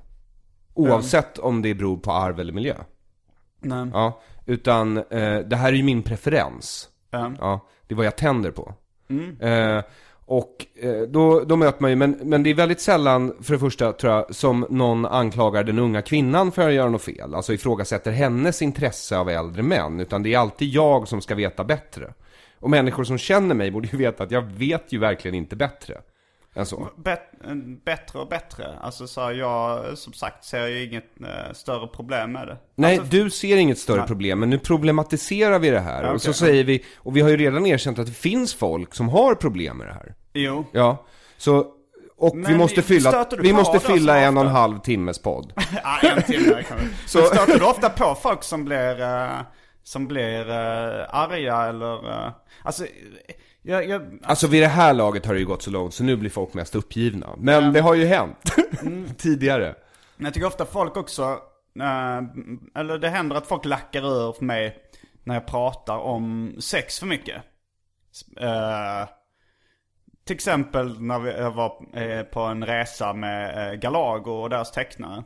[SPEAKER 4] Oavsett om det beror på arv eller miljö.
[SPEAKER 3] Nej.
[SPEAKER 4] Ja, utan eh, det här är ju min preferens.
[SPEAKER 3] Ja.
[SPEAKER 4] Ja, det är vad jag tänder på. Eh, och eh, då, då möter man ju, men, men det är väldigt sällan, för det första tror jag, som någon anklagar den unga kvinnan för att göra något fel. Alltså ifrågasätter hennes intresse av äldre män. Utan det är alltid jag som ska veta bättre. Och människor som känner mig borde ju veta att jag vet ju verkligen inte bättre. Än så.
[SPEAKER 3] Bet, bättre och bättre. Alltså så här, jag som sagt ser ju inget eh, större problem med det.
[SPEAKER 4] Nej,
[SPEAKER 3] alltså,
[SPEAKER 4] du ser inget större problem, men nu problematiserar vi det här.
[SPEAKER 3] Ja,
[SPEAKER 4] och så säger vi, och vi har ju redan erkänt att det finns folk som har problem med det här.
[SPEAKER 3] Jo.
[SPEAKER 4] Ja, så, och vi
[SPEAKER 3] Men
[SPEAKER 4] måste fylla, vi måste fylla en och en halv timmes podd.
[SPEAKER 3] Ja, en timme kan vi. Så Men stöter du ofta på folk som blir, eh, som blir eh, arga eller, eh, alltså, jag, jag,
[SPEAKER 4] Alltså vid det här laget har det ju gått så långt så nu blir folk mest uppgivna. Men det har ju hänt tidigare.
[SPEAKER 3] Men jag tycker ofta folk också, eh, eller det händer att folk lackar ur för mig när jag pratar om sex för mycket. Eh, till exempel när jag var eh, på en resa med Galago och deras tecknare.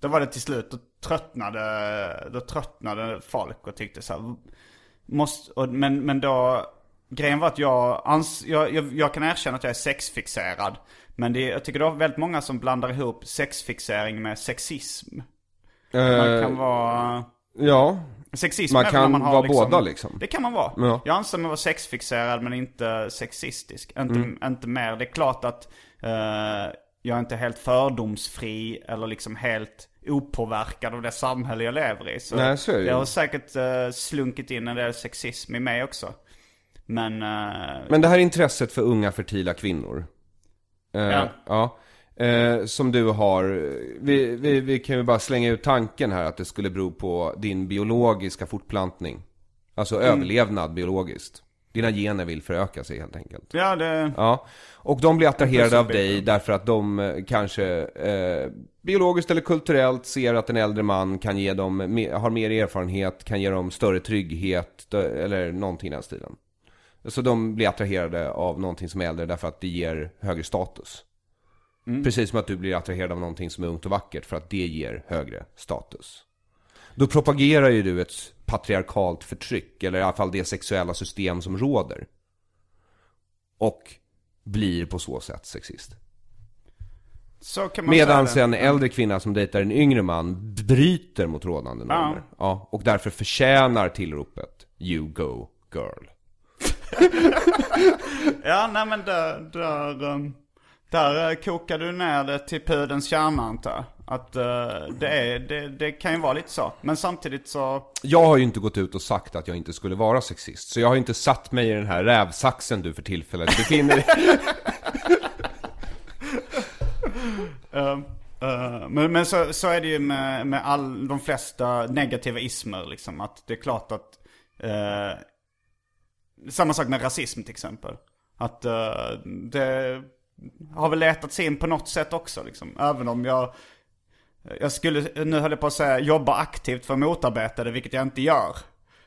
[SPEAKER 3] Då var det till slut, då tröttnade, då tröttnade folk och tyckte så här, måste, och, men, men då, grejen var att jag, ans, jag, jag, jag kan erkänna att jag är sexfixerad. Men det, jag tycker det är väldigt många som blandar ihop sexfixering med sexism. Man
[SPEAKER 4] Eh,
[SPEAKER 3] kan vara...
[SPEAKER 4] Ja,
[SPEAKER 3] Sexism
[SPEAKER 4] Man kan
[SPEAKER 3] man har
[SPEAKER 4] vara
[SPEAKER 3] liksom,
[SPEAKER 4] båda, liksom.
[SPEAKER 3] Det kan man vara.
[SPEAKER 4] Ja.
[SPEAKER 3] Jag anser mig vara sexfixerad men inte sexistisk. Inte,
[SPEAKER 4] Mm.
[SPEAKER 3] inte mer. Det är klart att eh, jag är inte helt fördomsfri eller liksom helt opåverkad av det samhälle jag lever i. Så,
[SPEAKER 4] Nej, så är det
[SPEAKER 3] jag har säkert uh, slunkit in en del sexism i mig också. Men, eh,
[SPEAKER 4] men det här intresset för unga fertila kvinnor. Eh,
[SPEAKER 3] Ja.
[SPEAKER 4] ja. Eh, som du har, vi, vi, vi kan ju bara slänga ut tanken här att det skulle bero på din biologiska fortplantning. Alltså
[SPEAKER 3] Mm.
[SPEAKER 4] överlevnad biologiskt. Dina gener vill föröka sig helt enkelt.
[SPEAKER 3] ja, det...
[SPEAKER 4] Ja, och de blir attraherade av dig därför att de kanske eh, biologiskt eller kulturellt ser att en äldre man kan ge dem, har mer erfarenhet, kan ge dem större trygghet eller någonting i den stilen. Så de blir attraherade av någonting som är äldre därför att det ger högre status. Precis som att du blir attraherad av någonting som är ungt och vackert för att det ger högre status. Då propagerar ju du ett patriarkalt förtryck, eller i alla fall det sexuella system som råder. Och blir på så sätt sexist.
[SPEAKER 3] Så
[SPEAKER 4] Medan en äldre kvinna som dejtar en yngre man bryter mot rådande normer. Ja. och därför förtjänar tillropet You go girl.
[SPEAKER 3] Ja, nej men där, där, um, där eh, kokar du ner det till pudelns kärna antar jag. Att eh, det, är, det, det kan ju vara lite så. Men samtidigt så,
[SPEAKER 4] Jag har ju inte gått ut och sagt att jag inte skulle vara sexist. Så jag har ju inte satt mig i den här rävsaxen du för tillfället befinner dig
[SPEAKER 3] eh, eh, men, men så, så är det ju med, med all, de flesta negativa ismer liksom. Att det är klart att, eh, samma sak med rasism till exempel. Att uh, det har väl letats in på något sätt också liksom. Även om jag, jag skulle, nu höll jag på att säga, jobba aktivt för att motarbeta det, vilket jag inte gör.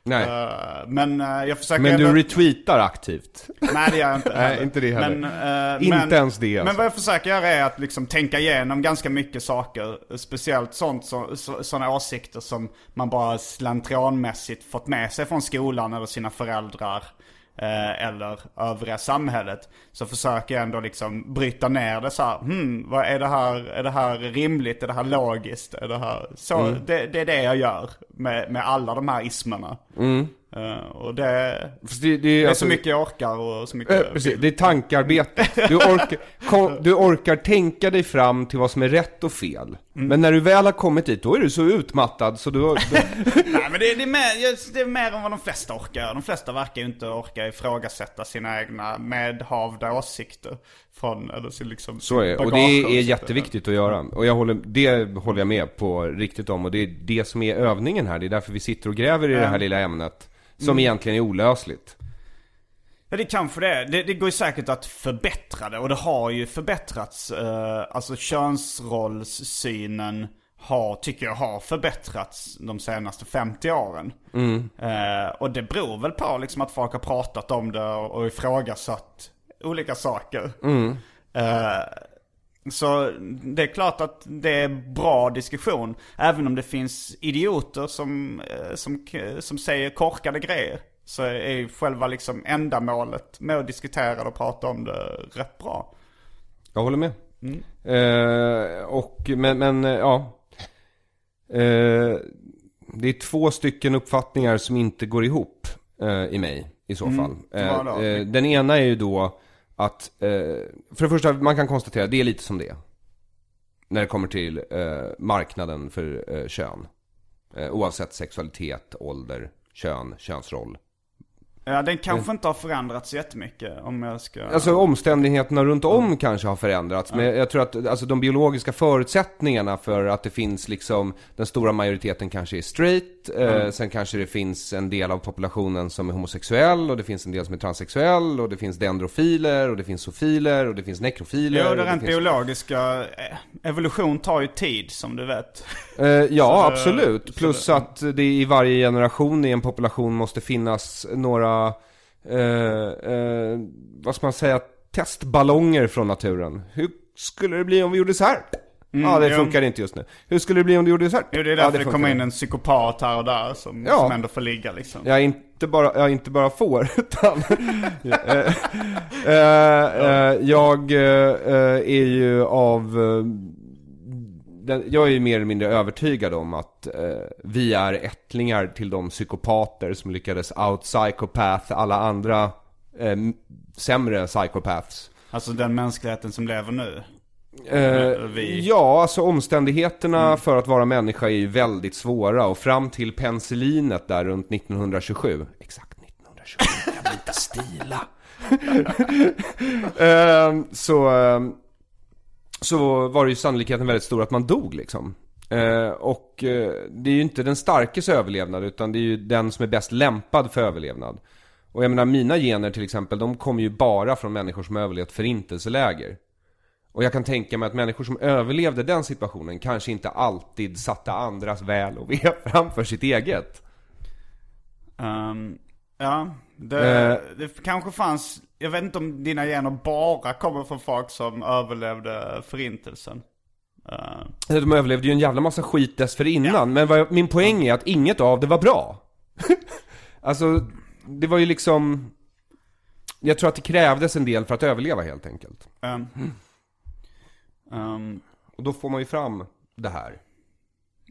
[SPEAKER 4] Nej.
[SPEAKER 3] Eh, men eh, jag försöker
[SPEAKER 4] Men du
[SPEAKER 3] ändå-
[SPEAKER 4] retweetar aktivt.
[SPEAKER 3] Nej det gör jag inte
[SPEAKER 4] Nej, inte det heller.
[SPEAKER 3] Men, eh,
[SPEAKER 4] Inte
[SPEAKER 3] men,
[SPEAKER 4] ens det,
[SPEAKER 3] Men
[SPEAKER 4] alltså.
[SPEAKER 3] vad jag försöker göra är att liksom tänka igenom ganska mycket saker. Speciellt sånt, så, så, sådana åsikter som man bara slentrianmässigt fått med sig från skolan eller sina föräldrar. Eh, eller övriga samhället. Så försöker jag ändå liksom bryta ner det så här. Hmm, vad är det här, är det här rimligt? Är det här logiskt? Är det här... Så det, det är det jag gör med, med alla de här ismerna. Eh, och det,
[SPEAKER 4] Fast det, det,
[SPEAKER 3] det är
[SPEAKER 4] alltså-
[SPEAKER 3] så mycket jag orkar och så mycket...
[SPEAKER 4] Precis, det är tankarbete. Du orkar, kom, du orkar tänka dig fram till vad som är rätt och fel. Men när du väl har kommit dit, då är du så utmattad så du... du
[SPEAKER 3] Nej men det, det, är mer, det är mer än vad de flesta orkar. De flesta verkar ju inte orka ifrågasätta sina egna medhavda åsikter. Från, eller sin liksom,
[SPEAKER 4] så är det. Och det är jätteviktigt att göra. Och jag håller, det håller jag med på riktigt om. Och det är det som är övningen här. Det är därför vi sitter och gräver i det här lilla ämnet. Som egentligen är olösligt.
[SPEAKER 3] Ja det kanske det är. Det, det går ju säkert att förbättra det. Och det har ju förbättrats. Eh, alltså könsrollssynen har, tycker jag har förbättrats de senaste 50 åren. Eh, och det beror väl på liksom att folk har pratat om det och, ifrågasatt olika saker. Eh, så det är klart att det är bra diskussion. Även om det finns idioter som, eh, som, som säger korkade grejer. Så är ju själva liksom ändamålet med att diskutera och prata om det rätt bra.
[SPEAKER 4] Jag håller med. Eh, och, men, men eh, ja. Eh, det är två stycken uppfattningar som inte går ihop eh, i mig i så fall.
[SPEAKER 3] Då?
[SPEAKER 4] Eh, eh, den ena är ju då att, eh, för det första, man kan konstatera, det är lite som det är. När det kommer till eh, marknaden för eh, kön. Eh, oavsett sexualitet, ålder, kön, könsroll.
[SPEAKER 3] Ja, den kanske inte har förändrats jättemycket om jag ska...
[SPEAKER 4] Alltså omständigheterna runt om kanske har förändrats. Men jag tror att alltså, de biologiska förutsättningarna för att det finns liksom Den stora majoriteten kanske är straight. Eh, sen kanske det finns en del av populationen som är homosexuell. Och det finns en del som är transsexuell. Och det finns dendrofiler. Och det finns sofiler. Och det finns nekrofiler.
[SPEAKER 3] Jo, det rent
[SPEAKER 4] finns...
[SPEAKER 3] biologiska, eh, evolution tar ju tid som du vet.
[SPEAKER 4] Eh, ja,
[SPEAKER 3] det-
[SPEAKER 4] absolut. Plus att det i varje generation i en population måste finnas några, eh, eh, vad ska man säga, testballonger från naturen. Hur skulle det bli om vi gjorde så här? ja, det
[SPEAKER 3] jo.
[SPEAKER 4] funkar inte just nu. Hur skulle det bli om du gjorde så här?
[SPEAKER 3] Jo, det är
[SPEAKER 4] ja,
[SPEAKER 3] därför det,
[SPEAKER 4] funkar
[SPEAKER 3] kommer in en psykopat här och där som,
[SPEAKER 4] Ja.
[SPEAKER 3] som ändå får ligga liksom.
[SPEAKER 4] Jag inte bara, jag inte bara får, utan eh, eh, eh, jag eh, är ju av, eh, den, jag är ju mer eller mindre övertygad om att eh, vi är ättlingar till de psykopater som lyckades out-psychopath alla andra eh, sämre psychopaths.
[SPEAKER 3] Alltså den mänskligheten som lever nu.
[SPEAKER 4] Eh, Ja, alltså omständigheterna för att vara människa är ju väldigt svåra och fram till penicillinet där runt 1927. Exakt 1927, jag vill inte stila. Ehm, så, ehm, så var det ju sannolikheten väldigt stor att man dog liksom. Eh, och eh, det är ju inte den starkes överlevnad utan det är ju den som är bäst lämpad för överlevnad. Och jag menar mina gener till exempel, de kommer ju bara från människor som överlevt förintelseläger. Och jag kan tänka mig att människor som överlevde den situationen kanske inte alltid satte andras väl och ve framför sitt eget.
[SPEAKER 3] Um, ja, det,
[SPEAKER 4] Eh.
[SPEAKER 3] det kanske fanns, jag vet inte om dina gener bara kommer från folk som överlevde förintelsen. Uh,
[SPEAKER 4] De överlevde ju en jävla massa skit dessförinnan, men vad min poäng är att inget av det var bra. alltså, det var ju liksom... Jag tror att det krävdes en del för att överleva helt enkelt.
[SPEAKER 3] ehm, ehm,
[SPEAKER 4] Och då får man ju fram det här.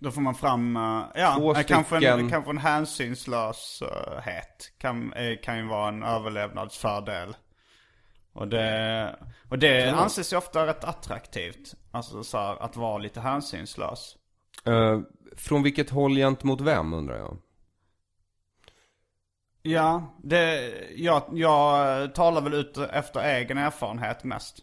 [SPEAKER 3] Då får man fram, eh, ja,
[SPEAKER 4] Två
[SPEAKER 3] eh, kanske, en, kanske en hänsynslöshet kan, eh, kan ju vara en överlevnadsfördel. Och det, och det anses ju ofta rätt attraktivt. Alltså så här, att vara lite hänsynslös.
[SPEAKER 4] Eh, från vilket håll gentemot vem undrar jag?
[SPEAKER 3] Ja, det, jag, jag talar väl ut efter egen erfarenhet mest.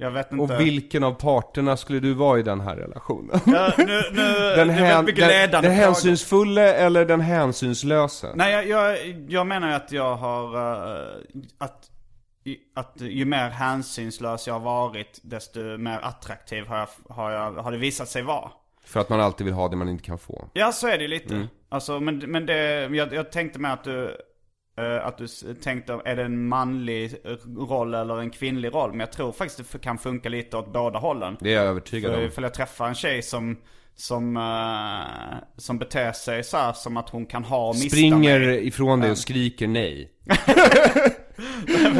[SPEAKER 3] Jag vet inte.
[SPEAKER 4] Och vilken av parterna skulle du vara i den här relationen?
[SPEAKER 3] Ja, nu, nu,
[SPEAKER 4] Den, hän, den, den hänsynsfulle eller den hänsynslöse?
[SPEAKER 3] Nej, jag, jag, jag menar att jag har, eh, att, att ju mer hänsynslös jag har varit, desto mer attraktiv har, jag, har, jag, har det visat sig vara.
[SPEAKER 4] För att man alltid vill ha det man inte kan få.
[SPEAKER 3] Ja, så är det ju lite.
[SPEAKER 4] Mm.
[SPEAKER 3] Alltså, men, men det, jag, jag tänkte med att du, att du tänkte, är det en manlig roll eller en kvinnlig roll? Men jag tror faktiskt det kan funka lite åt båda hållen.
[SPEAKER 4] Det är jag övertygad
[SPEAKER 3] För
[SPEAKER 4] om.
[SPEAKER 3] ifall jag träffar en tjej som, som, eh, som beter sig så här som att hon kan ha och mista
[SPEAKER 4] Springer
[SPEAKER 3] mig.
[SPEAKER 4] ifrån dig och skriker nej.
[SPEAKER 3] Nej,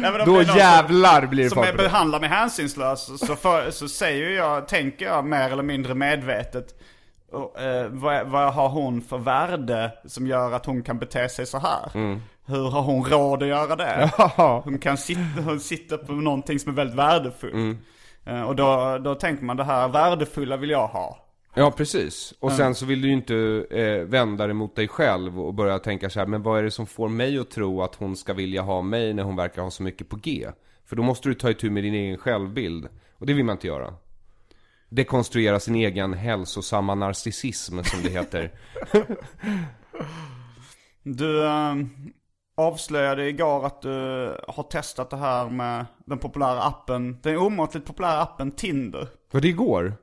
[SPEAKER 3] men om
[SPEAKER 4] Då
[SPEAKER 3] det är någon
[SPEAKER 4] jävlar blir det
[SPEAKER 3] som, som behandlar mig hänsynslös så, för, så säger jag, tänker jag mer eller mindre medvetet och, eh, vad, vad har hon för värde som gör att hon kan bete sig så här? Hur har hon råd att göra det?
[SPEAKER 4] Ja.
[SPEAKER 3] Hon kan sitta, hon sitter på någonting som är väldigt värdefullt.
[SPEAKER 4] Mm.
[SPEAKER 3] Eh, och då, då tänker man det här värdefulla vill jag ha.
[SPEAKER 4] Ja, precis. Och sen så vill du ju inte eh, vända dig mot dig själv och börja tänka så här, men vad är det som får mig att tro att hon ska vilja ha mig när hon verkar ha så mycket på G? För då måste du ta itu med din egen självbild. Och det vill man inte göra. Dekonstruera sin egen hälsosamma narcissism, som det heter.
[SPEAKER 3] Du eh, avslöjade igår att du har testat det här med den populära appen, den omåttligt populära appen Tinder.
[SPEAKER 4] Var det igår?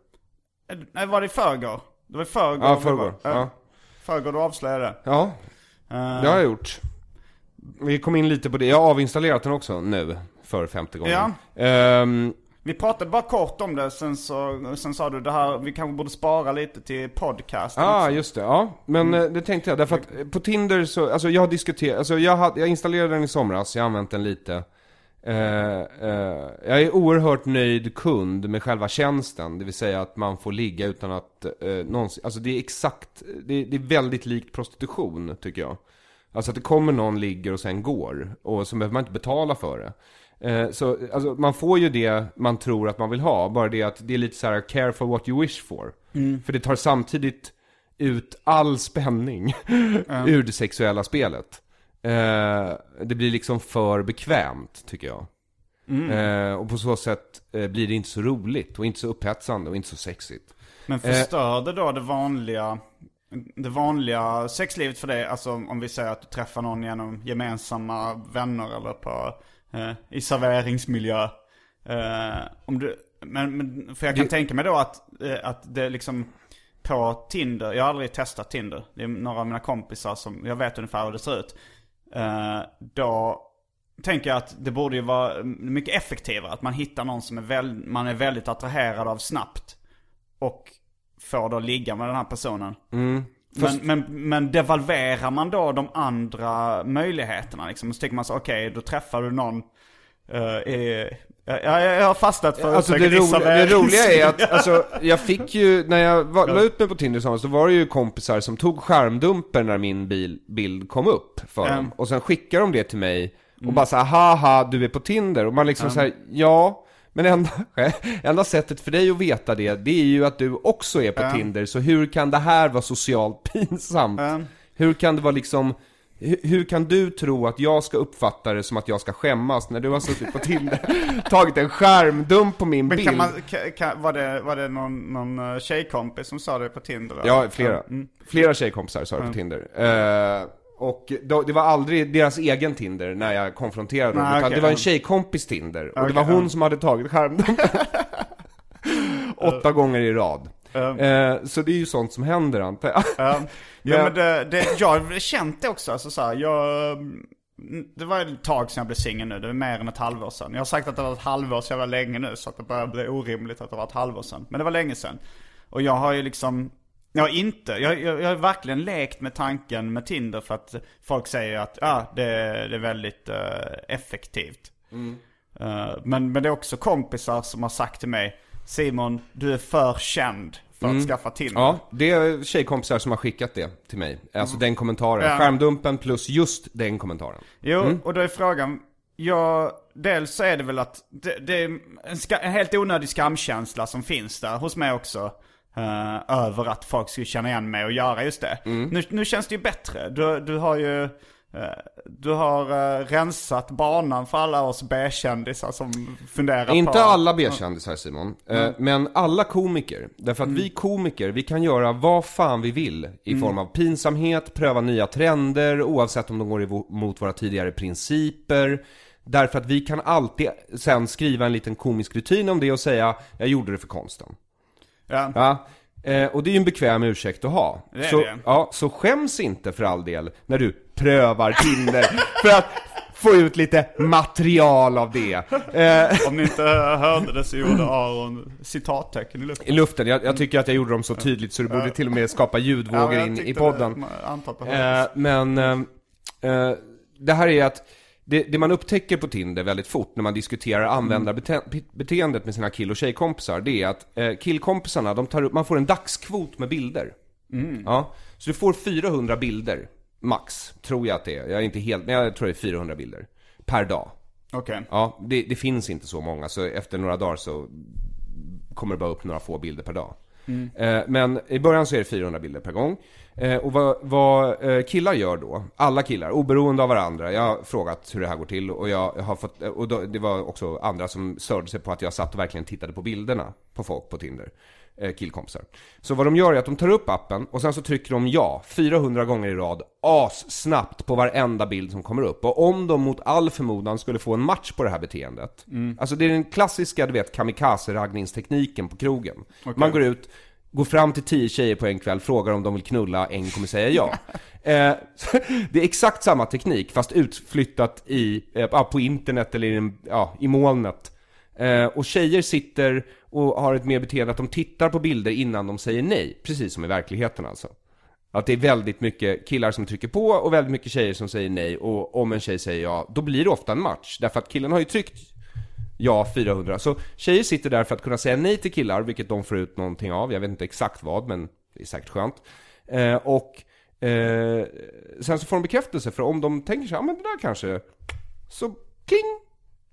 [SPEAKER 3] Eh, Nej, var det i förrgår? Det var i förrgår.
[SPEAKER 4] Ja, förrgår.
[SPEAKER 3] var-
[SPEAKER 4] Ja.
[SPEAKER 3] Förrgår du avslöjade det.
[SPEAKER 4] Ja,
[SPEAKER 3] Eh,
[SPEAKER 4] det har jag gjort. Vi kom in lite på det. Jag har avinstallerat den också nu, för femte gången.
[SPEAKER 3] Ja.
[SPEAKER 4] Ehm,
[SPEAKER 3] Vi pratade bara kort om det, sen, så, sen sa du det här, vi kanske borde spara lite till podcasten
[SPEAKER 4] Ja, ah,
[SPEAKER 3] också.
[SPEAKER 4] just det. Ja, men eh, det tänkte jag. Därför att eh, på Tinder så, alltså jag har diskuterat, alltså jag, hade, jag installerade den i somras, jag har använt den lite. Eh, eh, jag är oerhört nöjd kund med själva tjänsten, det vill säga att man får ligga utan att eh, någonsin, alltså det är exakt, det, det är väldigt likt prostitution tycker jag. Alltså att det kommer någon, ligger och sen går, och så behöver man inte betala för det. Eh, så alltså, man får ju det man tror att man vill ha, bara det att det är lite så här careful what you wish for. För det tar samtidigt ut all spänning ur det sexuella spelet. Eh, det blir liksom för bekvämt, tycker jag. Eh, och på så sätt eh, blir det inte så roligt och inte så upphetsande och inte så sexigt.
[SPEAKER 3] Men förstör det då det vanliga, det vanliga sexlivet för dig? Alltså om vi säger att du träffar någon genom gemensamma vänner eller på, eh, i serveringsmiljö. Eh, om du, men, men, för jag kan
[SPEAKER 4] Det-
[SPEAKER 3] tänka mig då att, eh, att det liksom på Tinder, jag har aldrig testat Tinder. Det är några av mina kompisar som, jag vet ungefär hur det ser ut. Eh, då tänker jag att det borde ju vara mycket effektivare. Att man hittar någon som är väl, man är väldigt attraherad av snabbt. Och får då ligga med den här personen. Men, men, men devalverar man då de andra möjligheterna liksom? Så tänker man så, okej då träffar du någon uh, i, jag, jag, jag har fastnat för
[SPEAKER 4] Alltså det, roliga, det roliga är att, alltså, jag fick ju, när jag var, la ut mig på Tinder så var det ju kompisar som tog skärmdumper när min bil, bild kom upp för
[SPEAKER 3] Mm.
[SPEAKER 4] dem. Och sen skickade de det till mig, och bara såhär, haha, du är på Tinder. Och man liksom
[SPEAKER 3] Mm.
[SPEAKER 4] såhär, ja, men enda, enda sättet för dig att veta det, det är ju att du också är på
[SPEAKER 3] Mm.
[SPEAKER 4] Tinder. Så hur kan det här vara socialt pinsamt?
[SPEAKER 3] Mm.
[SPEAKER 4] Hur kan det vara liksom, hur, hur kan du tro att jag ska uppfatta det som att jag ska skämmas när du har suttit på Tinder, tagit en skärmdump på min
[SPEAKER 3] Men
[SPEAKER 4] bild?
[SPEAKER 3] kan man, kan, var det, var det någon, någon eh, tjejkompis som sa det på Tinder? eller?
[SPEAKER 4] Ja, flera.
[SPEAKER 3] Mm.
[SPEAKER 4] Flera tjejkompisar sa det på Tinder. Eh, och då, det var aldrig deras egen Tinder när jag konfronterade dem,
[SPEAKER 3] Nej,
[SPEAKER 4] utan
[SPEAKER 3] okej,
[SPEAKER 4] det var en tjejkompis Tinder. Och det
[SPEAKER 3] Okej,
[SPEAKER 4] var hon
[SPEAKER 3] ja.
[SPEAKER 4] som hade tagit skärmdumpen. Åtta gånger i rad. Eh, så det är ju sånt som händer antar jag.
[SPEAKER 3] Ja, ja
[SPEAKER 4] Men-
[SPEAKER 3] det, det, jag har känt det också. Alltså, så här, jag, det var ett tag sedan jag blev singel nu. Det är mer än ett halvår sedan. Jag har sagt att det var ett halvår så jag var länge nu. Så att det börjar bli orimligt att det var ett halvår sedan. Men det var länge sedan. Och jag har ju liksom, jag har inte, jag, jag, jag har verkligen lekt med tanken med Tinder för att folk säger att ja, det, det är väldigt eh, effektivt. Eh, men, men det är också kompisar som har sagt till mig Simon, du är för känd för att skaffa Tinder.
[SPEAKER 4] Ja, det är tjejkompisar som har skickat det till mig. Alltså den kommentaren.
[SPEAKER 3] Ja.
[SPEAKER 4] Skärmdumpen plus just den kommentaren.
[SPEAKER 3] Jo, och då är frågan, ja, dels så är det väl att det, det är en, en helt onödig skamkänsla som finns där hos mig också. Eh, över att folk skulle känna igen mig och göra just det. Nu, nu känns det ju bättre. Du, du har ju, eh, du har uh, rensat banan för alla oss B-kändisar som funderar på...
[SPEAKER 4] Inte alla B-kändisar Simon, eh, men alla komiker. Därför att vi komiker, vi kan göra vad fan vi vill i form av pinsamhet, pröva nya trender, oavsett om de går emot våra tidigare principer. Därför att vi kan alltid sen skriva en liten komisk rutin om det och säga, jag gjorde det för konsten.
[SPEAKER 3] Ja.
[SPEAKER 4] Ja, eh, och det är ju en bekväm ursäkt att ha.
[SPEAKER 3] Det är
[SPEAKER 4] så,
[SPEAKER 3] det.
[SPEAKER 4] Ja, så skäms inte för all del när du prövar Tinder för att få ut lite material av det. Eh,
[SPEAKER 3] Om ni inte hörde det så gjorde Aron citattecken i luften.
[SPEAKER 4] I luften, jag, jag tycker att jag gjorde dem så tydligt så det borde till och med skapa ljudvågor
[SPEAKER 3] jag
[SPEAKER 4] in i podden.
[SPEAKER 3] det-
[SPEAKER 4] Eh, men eh, eh, det här är att det, det man upptäcker på Tinder väldigt fort när man diskuterar användarbeteendet med sina kill och tjejkompisar, det är att eh, killkompisarna, de tar upp, man får en dagskvot med bilder. Ja, så du får 400 bilder, max, tror jag att det är. Jag är inte helt, men jag tror det är 400 bilder. Per dag.
[SPEAKER 3] Okej.
[SPEAKER 4] Ja, det, det finns inte så många, så efter några dagar så kommer det bara upp några få bilder per dag. Eh, men i början så är det 400 bilder per gång. Eh, och vad, vad eh, killar gör då, alla killar, oberoende av varandra, jag har frågat hur det här går till och jag har fått, och då, det var också andra som störde sig på att jag satt och verkligen tittade på bilderna på folk på Tinder. Eh, killkompisar. Så vad de gör är att de tar upp appen och sen så trycker de ja 400 gånger i rad, as snabbt på varenda bild som kommer upp. Och om de mot all förmodan skulle få en match på det här beteendet, alltså det är den klassiska, du vet, kamikaze-raggningstekniken på krogen. Man går ut, går fram till tio tjejer på en kväll, frågar om de vill knulla, en kommer säga ja. eh, det är exakt samma teknik, fast utflyttat i, eh, på internet eller i, ja, i molnet. Eh, och tjejer sitter och har ett mer beteende att de tittar på bilder innan de säger nej, precis som i verkligheten alltså. Att det är väldigt mycket killar som trycker på och väldigt mycket tjejer som säger nej och om en tjej säger ja, då blir det ofta en match. Därför att killen har ju tryckt ja 400. Så tjejer sitter där för att kunna säga nej till killar, vilket de får ut någonting av. Jag vet inte exakt vad, men det är säkert skönt. Eh, och eh, sen så får de bekräftelse, för om de tänker sig, ja men det där kanske, så kling,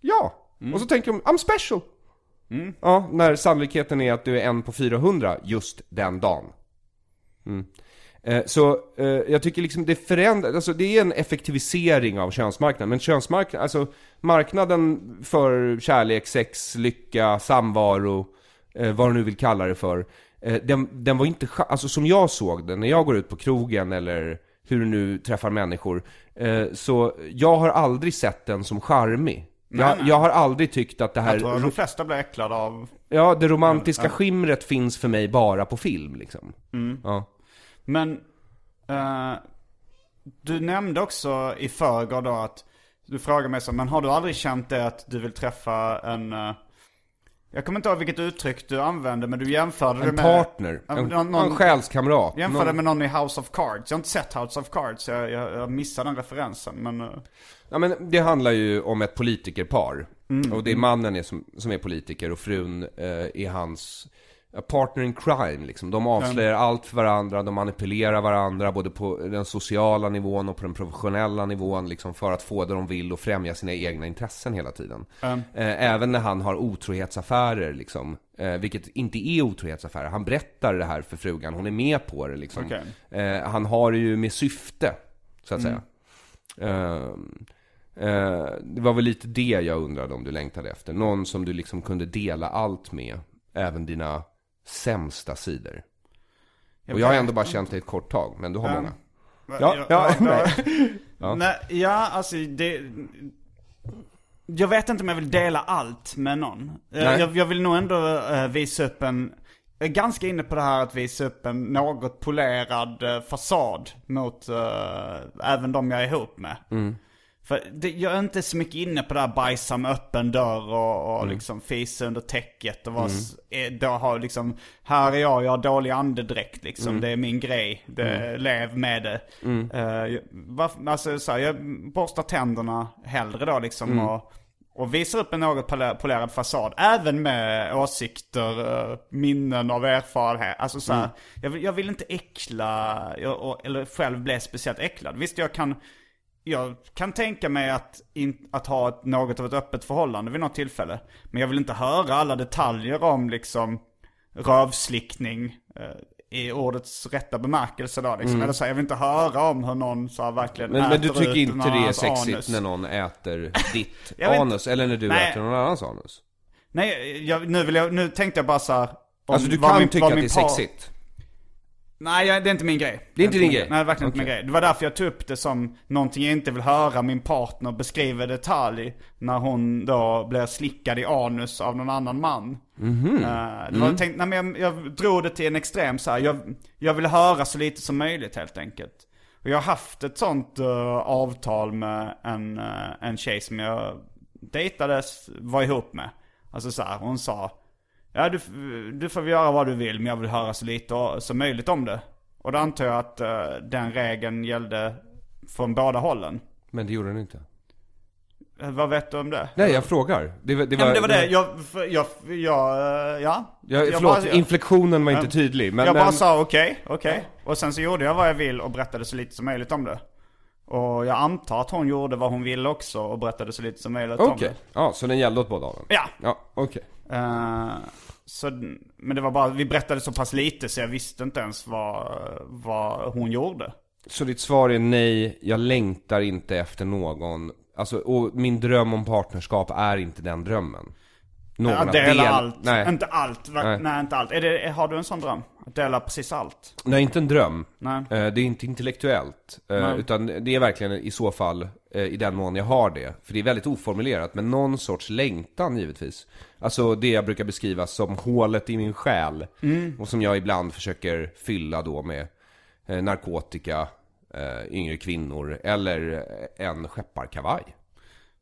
[SPEAKER 4] ja. Och så tänker de, I'm special. Ja, när sannolikheten är att du är en på 400 just den dagen. Mm. Eh, Så eh, jag tycker liksom det förändrar, alltså det är en effektivisering av könsmarknaden. Men könsmarknaden, alltså marknaden för kärlek, sex, lycka, samvaro, eh, vad du nu vill kalla det för. Den, den var inte, alltså som jag såg den, när jag går ut på krogen eller hur du nu träffar människor. Så jag har aldrig sett den som charmig. Jag, jag har aldrig tyckt att det här...
[SPEAKER 3] Jag tror de flesta blir äcklade av...
[SPEAKER 4] Ja, det romantiska skimret finns för mig bara på film liksom. Ja.
[SPEAKER 3] Men, eh, du nämnde också i förrgår då att, du frågade mig så, men har du aldrig känt det att du vill träffa en, eh, jag kommer inte ihåg vilket uttryck du använde, men du jämförde det
[SPEAKER 4] En
[SPEAKER 3] med...
[SPEAKER 4] partner, en,
[SPEAKER 3] någon- någon-
[SPEAKER 4] en själskamrat.
[SPEAKER 3] Jämförde
[SPEAKER 4] Någon-
[SPEAKER 3] med någon i House of Cards. Jag har inte sett House of Cards, jag, jag, jag missade den referensen. Men, eh,
[SPEAKER 4] Ja men det handlar ju om ett politikerpar.
[SPEAKER 3] Mm.
[SPEAKER 4] Och det är mannen är som, som är politiker och frun eh, är hans partner in crime liksom. De avslöjar allt för varandra, de manipulerar varandra både på den sociala nivån och på den professionella nivån liksom för att få det de vill och främja sina egna intressen hela tiden.
[SPEAKER 3] Mm.
[SPEAKER 4] Eh, även när han har otrohetsaffärer liksom. Eh, vilket inte är otrohetsaffärer. Han berättar det här för frugan, hon är med på det liksom.
[SPEAKER 3] Okej.
[SPEAKER 4] Eh, han har det ju med syfte, så att säga. Ehm, eh, det var väl lite det jag undrade om du längtade efter. Någon som du liksom kunde dela allt med. Även dina sämsta sidor. och jag har ändå bara känt dig ett kort tag, men du har många. Ja, ja, nej.
[SPEAKER 3] ja. Nej, ja, alltså det... Jag vet inte om jag vill dela allt med någon. Eh,
[SPEAKER 4] Nej.
[SPEAKER 3] Jag, jag vill nog ändå eh, visa upp en... Jag är ganska inne på det här att visa upp en något polerad eh, fasad mot eh, även de jag är ihop med. För det, jag är inte så mycket inne på det här bajsa med öppen dörr och, och liksom fisa under täcket och vara, s- eh, då har liksom, här är jag, jag har dålig andedräkt liksom, det är min grej, det, lev med det. Eh, jag- varf- alltså så här, jag borstar tänderna hellre då liksom och, och visar upp en något poler- polerad fasad. Även med åsikter, eh, minnen av erfarenhet. Alltså så här, jag, vill, jag vill inte äckla, jag, och, eller själv bli speciellt äcklad. Visst jag kan jag kan tänka mig att, in, att ha ett, något av ett öppet förhållande vid något tillfälle. Men jag vill inte höra alla detaljer om liksom rövslickning eh, i ordets rätta bemärkelse då liksom. Eller så här, jag vill inte höra om hur någon så här, verkligen
[SPEAKER 4] Mm. Men, men du
[SPEAKER 3] äter
[SPEAKER 4] tycker inte det är sexigt
[SPEAKER 3] anus.
[SPEAKER 4] när någon äter ditt anus? Eller när du
[SPEAKER 3] Nej.
[SPEAKER 4] äter någon annans anus?
[SPEAKER 3] Nej, jag, nu, vill jag, nu tänkte jag bara så här, om
[SPEAKER 4] Alltså du kan
[SPEAKER 3] min-
[SPEAKER 4] tycka att det är sexigt?
[SPEAKER 3] Nej, det är inte min grej.
[SPEAKER 4] Det är inte din grej?
[SPEAKER 3] Nej, verkligen inte min grej. Det var därför jag tog upp det som någonting jag inte vill höra min partner beskriva i detalj. När hon då blir slickad i anus av någon annan man.
[SPEAKER 4] Mhm.
[SPEAKER 3] Eh, det var tänkt, nej, men jag, jag drog det till en extrem så här. Jag, jag vill höra så lite som möjligt helt enkelt. Och jag har haft ett sånt eh, avtal med en, uh, en tjej som jag dejtades, var ihop med. Alltså så här, hon sa Ja du, du får göra vad du vill men jag vill höra så lite som möjligt om det. Och då antar jag att eh, den regeln gällde från båda hållen.
[SPEAKER 4] Men det gjorde den inte.
[SPEAKER 3] Eh, Vad vet du om det?
[SPEAKER 4] Nej, jag frågar. Det, var- det
[SPEAKER 3] Ja,
[SPEAKER 4] var,
[SPEAKER 3] men det var det, jag, jag, jag, eh, ja.
[SPEAKER 4] Ja,
[SPEAKER 3] Jag
[SPEAKER 4] förlåt,
[SPEAKER 3] bara-
[SPEAKER 4] inflektionen var inte
[SPEAKER 3] Ja.
[SPEAKER 4] tydlig. Men,
[SPEAKER 3] jag bara
[SPEAKER 4] men,
[SPEAKER 3] sa okej, okej. Och sen så gjorde jag vad jag vill och berättade så lite som möjligt om det. Och jag antar att hon gjorde vad hon ville också och berättade så lite som möjligt om
[SPEAKER 4] Okej,
[SPEAKER 3] det.
[SPEAKER 4] ja, så den gällde åt båda hållen?
[SPEAKER 3] Ja.
[SPEAKER 4] Ja, okej.
[SPEAKER 3] Eh, så, men det var bara, vi berättade så pass lite så jag visste inte ens vad, vad hon gjorde.
[SPEAKER 4] Så ditt svar är nej, jag längtar inte efter någon. Alltså, och min dröm om partnerskap är inte den drömmen. Någon
[SPEAKER 3] Att dela
[SPEAKER 4] del-
[SPEAKER 3] allt.
[SPEAKER 4] Nej.
[SPEAKER 3] Inte allt.
[SPEAKER 4] Nej.
[SPEAKER 3] Nej. inte allt. Det, har du en sån dröm? Att dela precis allt?
[SPEAKER 4] Nej, inte en dröm.
[SPEAKER 3] Nej.
[SPEAKER 4] Eh, Det är inte intellektuellt. eh,
[SPEAKER 3] Nej.
[SPEAKER 4] Utan det är verkligen i så fall, eh, i den mån jag har det. För det är väldigt oformulerat, men någon sorts längtan givetvis. Alltså det jag brukar beskriva som hålet i min själ.
[SPEAKER 3] Mm.
[SPEAKER 4] Och som jag ibland försöker fylla då med eh, narkotika, eh, yngre kvinnor eller eh, en skepparkavaj.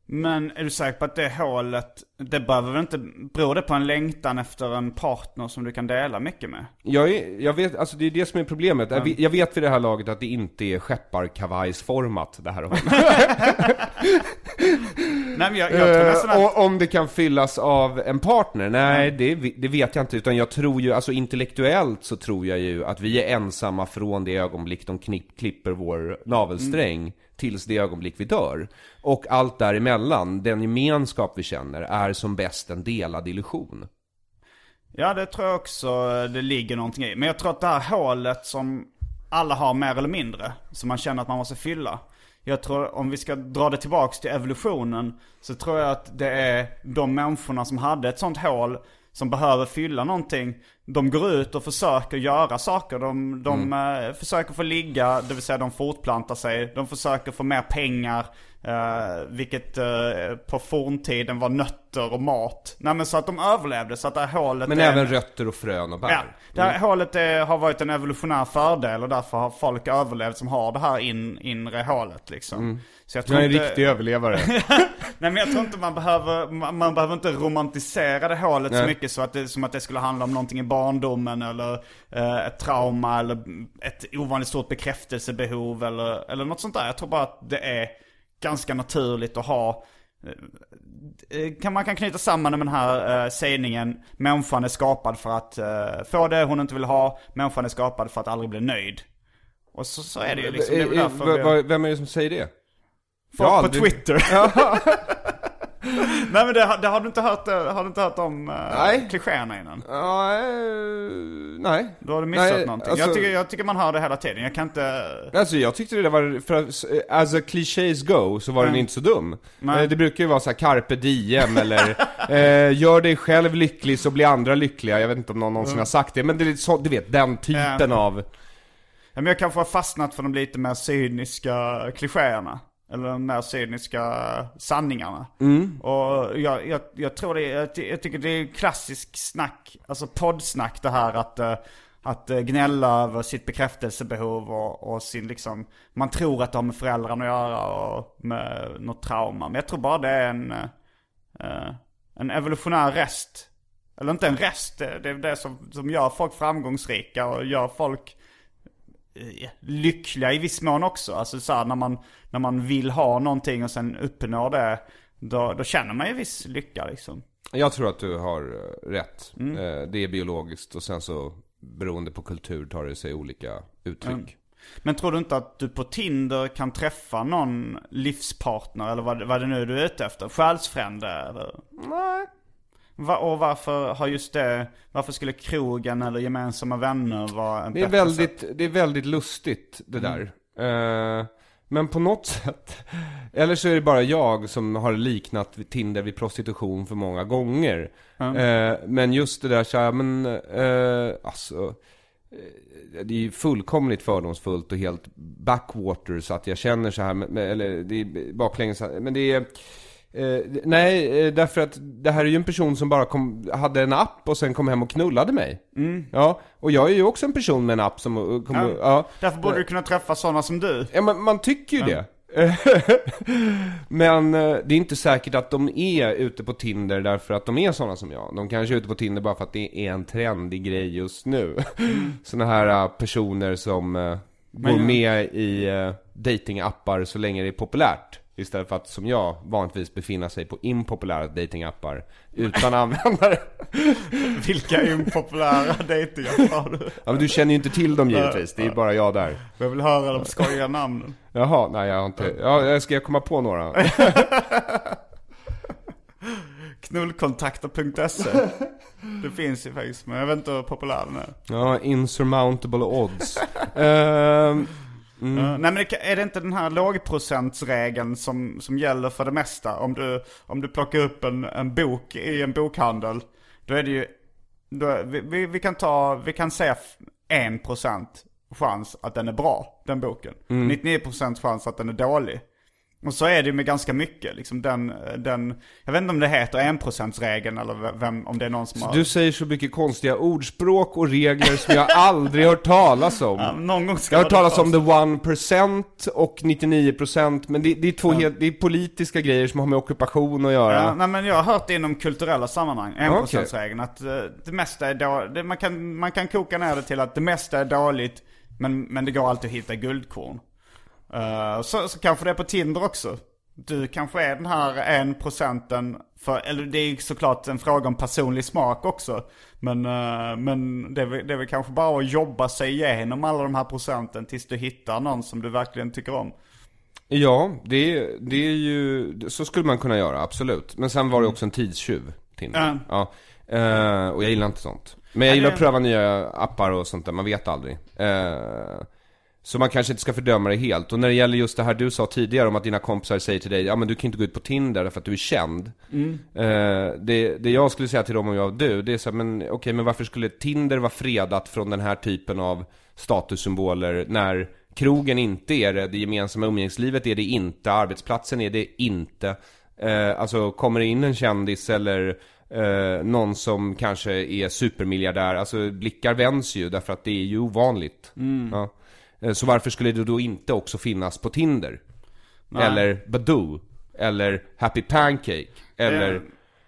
[SPEAKER 3] Men är du säker på att det hålet, det behöver väl inte, beror det på en längtan efter en partner som du kan dela mycket med?
[SPEAKER 4] Jag, är, jag vet, alltså det är det som är problemet. Jag vet- Jag vet vid det här laget att det inte är skepparkavajsformat det här hålet.
[SPEAKER 3] Nej jag, jag
[SPEAKER 4] Eh,
[SPEAKER 3] att...
[SPEAKER 4] och om det kan fyllas av en partner? Nej, det, det vet jag inte. Utan jag tror ju, alltså intellektuellt så tror jag ju att vi är ensamma från det ögonblick de knipp, klipper vår navelsträng tills det ögonblick vi dör. Och allt däremellan, den gemenskap vi känner, är som bäst en delad illusion.
[SPEAKER 3] Ja det tror jag också det ligger någonting i. Men jag tror att det här hålet som alla har mer eller mindre, som man känner att man måste fylla. Jag tror om vi ska dra det tillbaks till evolutionen, så tror jag att det är de människorna som hade ett sånt hål, som behöver fylla någonting. De går ut och försöker göra saker. De, de eh, försöker få ligga, det vill säga de fortplantar sig. De försöker få mer pengar. Eh, vilket eh, på forntiden var nötter och mat. Nej men så att de överlevde, så att det här hålet
[SPEAKER 4] Men
[SPEAKER 3] är...
[SPEAKER 4] även rötter och frön och bär.
[SPEAKER 3] Ja, det här hålet är, har varit en evolutionär fördel och därför har folk överlevt som har det här in, inre hålet liksom. Så jag tror
[SPEAKER 4] Jag är en
[SPEAKER 3] inte,
[SPEAKER 4] riktig överlevare.
[SPEAKER 3] Nej men jag tror inte man behöver, man, man behöver inte romantisera det hålet så
[SPEAKER 4] Nej.
[SPEAKER 3] mycket så att det, som att det skulle handla om någonting i barndomen eller eh, ett trauma eller ett ovanligt stort bekräftelsebehov eller, eller något sånt där. Jag tror bara att det är ganska naturligt att ha eh, kan man kan knyta samman med den här eh, sägningen Människan är skapad för att eh, få det hon inte vill ha Människan är skapad för att aldrig bli nöjd Och så, så är det ju liksom, det är väl
[SPEAKER 4] Eh,
[SPEAKER 3] därför
[SPEAKER 4] eh, Vem är det som säger det?
[SPEAKER 3] Folk
[SPEAKER 4] har
[SPEAKER 3] på
[SPEAKER 4] aldrig-
[SPEAKER 3] Twitter. Nej men det, har- det har du inte hört, eh, har du inte hört om uh,
[SPEAKER 4] Nej.
[SPEAKER 3] klichéerna innan?
[SPEAKER 4] Eh, nej.
[SPEAKER 3] Då har du missat
[SPEAKER 4] Nej,
[SPEAKER 3] någonting.
[SPEAKER 4] alltså-
[SPEAKER 3] jag, tycker, jag tycker man hör det hela tiden. Jag kan inte...
[SPEAKER 4] Alltså jag tyckte det var, för eh, as a clichés go, så var den
[SPEAKER 3] Mm.
[SPEAKER 4] inte så dum.
[SPEAKER 3] Nej.
[SPEAKER 4] Eh, Det brukar ju vara så här carpe diem eller eh, gör dig själv lycklig så blir andra lyckliga. Jag vet inte om någon någonsin har sagt det, men det är så, du vet, den typen
[SPEAKER 3] Mm.
[SPEAKER 4] Av...
[SPEAKER 3] Ja, men jag kanske har fastnat för de lite mer cyniska klichéerna. Eller de mer cyniska sanningarna. Och jag, jag, jag tror det, jag, jag tycker det är klassisk snack, alltså poddsnack det här att, eh, att eh, gnälla över sitt bekräftelsebehov och, och sin liksom, man tror att det har med föräldrarna att göra och med något trauma. Men jag tror bara det är en, eh, en evolutionär rest. Eller inte en rest, det är det som, som gör folk framgångsrika och gör folk lyckliga i viss mån också. Alltså så här, när man, när man vill ha någonting och sen uppnår det, då, då känner man ju viss lycka liksom.
[SPEAKER 4] Jag tror att du har eh, rätt.
[SPEAKER 3] Mm.
[SPEAKER 4] Eh, Det är biologiskt och sen så beroende på kultur tar det sig olika uttryck.
[SPEAKER 3] Mm. Men tror du inte att du på Tinder kan träffa någon livspartner eller vad, vad det nu är du är ute efter? Själsfrände eller?
[SPEAKER 4] Nej.
[SPEAKER 3] Va, och varför har just det, varför skulle krogen eller gemensamma vänner vara en
[SPEAKER 4] Det är,
[SPEAKER 3] bättre sätt?
[SPEAKER 4] väldigt, det är väldigt lustigt det
[SPEAKER 3] Mm.
[SPEAKER 4] där. Eh, men på något sätt, eller så är det bara jag som har liknat Tinder vid prostitution för många gånger. Eh, men just det där så här, men eh, alltså, det är ju fullkomligt fördomsfullt och helt backwater så att jag känner så här, eller det är baklänges, men det är Eh, nej, eh, därför att det här är ju en person som bara kom, hade en app och sen kom hem och knullade mig. Ja, och jag är ju också en person med en app som eh, kom,
[SPEAKER 3] Ja.
[SPEAKER 4] ja.
[SPEAKER 3] Därför borde du kunna träffa sådana som du.
[SPEAKER 4] Ja, man, man tycker ju det. Men eh, det är inte säkert att de är ute på Tinder därför att de är sådana som jag. De kanske är ute på Tinder bara för att det är en trendig grej just nu. Sådana här personer som går
[SPEAKER 3] Men-
[SPEAKER 4] med i datingappar så länge det är populärt. Istället för att som jag vanligtvis befinna sig på impopulära datingappar utan användare.
[SPEAKER 3] Vilka impopulära dejtingar har du?
[SPEAKER 4] Ja men du känner ju inte till dem givetvis, det är bara jag där.
[SPEAKER 3] Jag vill höra de skojiga namnen.
[SPEAKER 4] Jaha, nej jag har inte, ja ska jag komma på några?
[SPEAKER 3] Knullkontakter.se Det finns ju faktiskt, men jag vet inte hur populär den är.
[SPEAKER 4] Ja, insurmountable odds. Ehm,
[SPEAKER 3] Uh, nej men det, är det inte den här lågprocentsregeln som, som gäller för det mesta? Om du, om du plockar upp en, en bok i en bokhandel, då är det ju, då, vi, vi, vi kan ta, vi kan säga en procent chans att den är bra, den boken. 99% chans att den är dålig. Och så är det ju med ganska mycket, liksom den, den, jag vet inte om det heter enprocentsregeln eller vem, om det är någon som har...
[SPEAKER 4] du säger så mycket konstiga ordspråk och regler som jag aldrig hört talas om.
[SPEAKER 3] Ja, någon gång ska
[SPEAKER 4] Jag har hört talas om the 1% och 99% men det, det är två helt, det är politiska grejer som har med ockupation att göra.
[SPEAKER 3] Ja, nej men jag har hört det inom kulturella sammanhang, enprocentsregeln, att uh, det mesta är dåligt. Man kan, man kan koka ner det till att det mesta är dåligt, men, men det går alltid att hitta guldkorn. Uh, så, så kanske det är på Tinder också. Du kanske är den här en procenten, för, eller det är såklart en fråga om personlig smak också. Men, uh, men det, är, det är väl kanske bara att jobba sig igenom alla de här procenten tills du hittar någon som du verkligen tycker om.
[SPEAKER 4] Ja, det, det är ju, så skulle man kunna göra, absolut. Men sen var det också en tidstjuv, Tinder.
[SPEAKER 3] Ja.
[SPEAKER 4] Ja. Eh, och jag gillar inte sånt. Men jag gillar att pröva nya appar och sånt där, man vet aldrig. Eh, så man kanske inte ska fördöma det helt. Och när det gäller just det här du sa tidigare om att dina kompisar säger till dig, ja men du kan inte gå ut på Tinder för att du är känd. Eh, det, det jag skulle säga till dem om jag var du, det är så här, men okej, men varför skulle Tinder vara fredat från den här typen av statussymboler när krogen inte är det, det gemensamma umgängeslivet är det inte, arbetsplatsen är det inte. Eh, alltså kommer det in en kändis eller eh, någon som kanske är supermiljardär, alltså blickar vänds ju därför att det är ju ovanligt. Ja. Eh, Så varför skulle det då inte också finnas på Tinder? Eller Badoo? Eller Happy Pancake? Eller
[SPEAKER 3] Eh.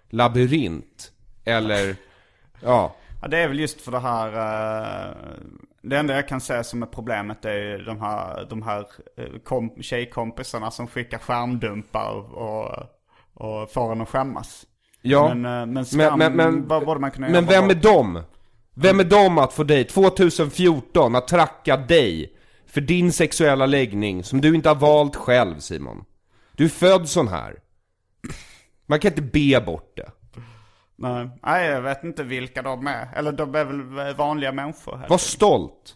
[SPEAKER 4] Labyrint? Eller, ja.
[SPEAKER 3] Ja, det är väl just för det här, eh, det enda jag kan säga som är problemet är ju de här, de här eh, kom, tjejkompisarna som skickar skärmdumpar och, och får en att skämmas.
[SPEAKER 4] Ja.
[SPEAKER 3] Men, men skam,
[SPEAKER 4] Men, men, men,
[SPEAKER 3] vad borde man kunna
[SPEAKER 4] men
[SPEAKER 3] jobba
[SPEAKER 4] vem är de? Vem är de att få dig, 2014, att tracka dig för din sexuella läggning som du inte har valt själv Simon? Du är född sån här. Man kan inte be bort det.
[SPEAKER 3] Nej, nej, jag vet inte vilka de är. Eller de är väl vanliga människor. Här.
[SPEAKER 4] Var stolt.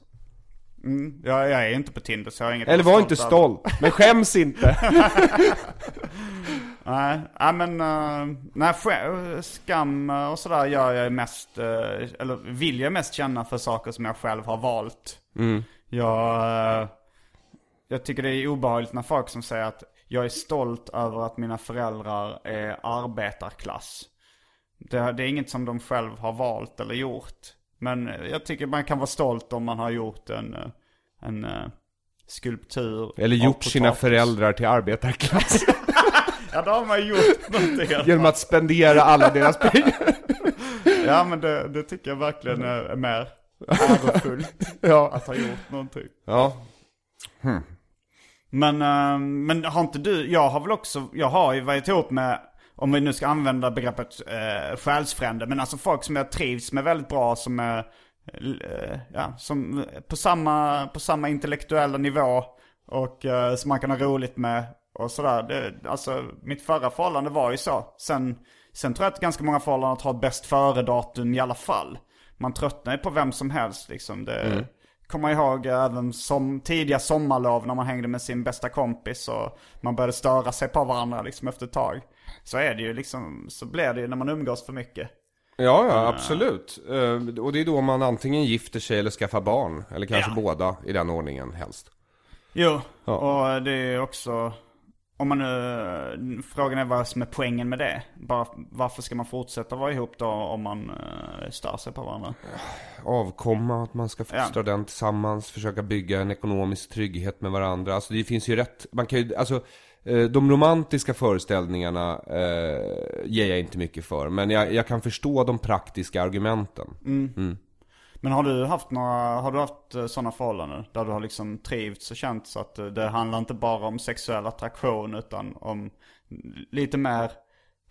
[SPEAKER 3] Mm, jag, jag är inte på Tinder så jag har inget
[SPEAKER 4] Eller var inte stolt. Men skäms inte.
[SPEAKER 3] Nej, men, uh, nej, skam eh, och sådär gör jag mest, eh, eller vill jag mest känna för saker som jag själv har valt. Jag, eh, jag tycker det är obehagligt när folk som säger att jag är stolt över att mina föräldrar är arbetarklass. Det, det är inget som de själv har valt eller gjort. Men jag tycker man kan vara stolt om man har gjort en, eh, en eh, skulptur.
[SPEAKER 4] Eller gjort sina föräldrar till arbetarklass.
[SPEAKER 3] Ja, då har man gjort någonting.
[SPEAKER 4] Genom att spendera alla deras pengar.
[SPEAKER 3] Ja men det, det tycker jag verkligen är mer ärofullt
[SPEAKER 4] Ja.
[SPEAKER 3] att ha gjort någonting.
[SPEAKER 4] Ja.
[SPEAKER 3] Men, eh, men har inte du, jag har väl också, jag har ju varit ihop med, om vi nu ska använda begreppet eh, själsfrände, men alltså folk som jag trivs med väldigt bra, som är, eh, ja, som på samma, på samma intellektuella nivå och eh, som man kan ha roligt med och sådär. Det, alltså mitt förra förhållande var ju så. Sen, sen tror jag att ganska många förhållanden har ett bäst före-datum i alla fall. Man tröttnar ju på vem som helst liksom. Det, Kommer jag ihåg även som tidiga sommarlov när man hängde med sin bästa kompis och man började störa sig på varandra liksom efter ett tag. Så är det ju liksom, så blir det ju när man umgås för mycket.
[SPEAKER 4] Ja, ja, absolut. Eh, Och det är då man antingen gifter sig eller skaffar barn. Eller kanske
[SPEAKER 3] Ja.
[SPEAKER 4] båda i den ordningen helst.
[SPEAKER 3] Jo,
[SPEAKER 4] Ja.
[SPEAKER 3] och det är också, om man nu, frågan är vad som är poängen med det. Bara, varför ska man fortsätta vara ihop då om man uh, stör sig på varandra?
[SPEAKER 4] Avkomma, att man ska fostra
[SPEAKER 3] Ja.
[SPEAKER 4] den tillsammans, försöka bygga en ekonomisk trygghet med varandra. Alltså det finns ju rätt, man kan ju, alltså eh, de romantiska föreställningarna eh, ger jag inte mycket för. Men jag, jag kan förstå de praktiska argumenten.
[SPEAKER 3] Men har du haft några, har du haft sådana förhållanden? Där du har liksom trivts och känt så att eh, det handlar inte bara om sexuell attraktion utan om lite mer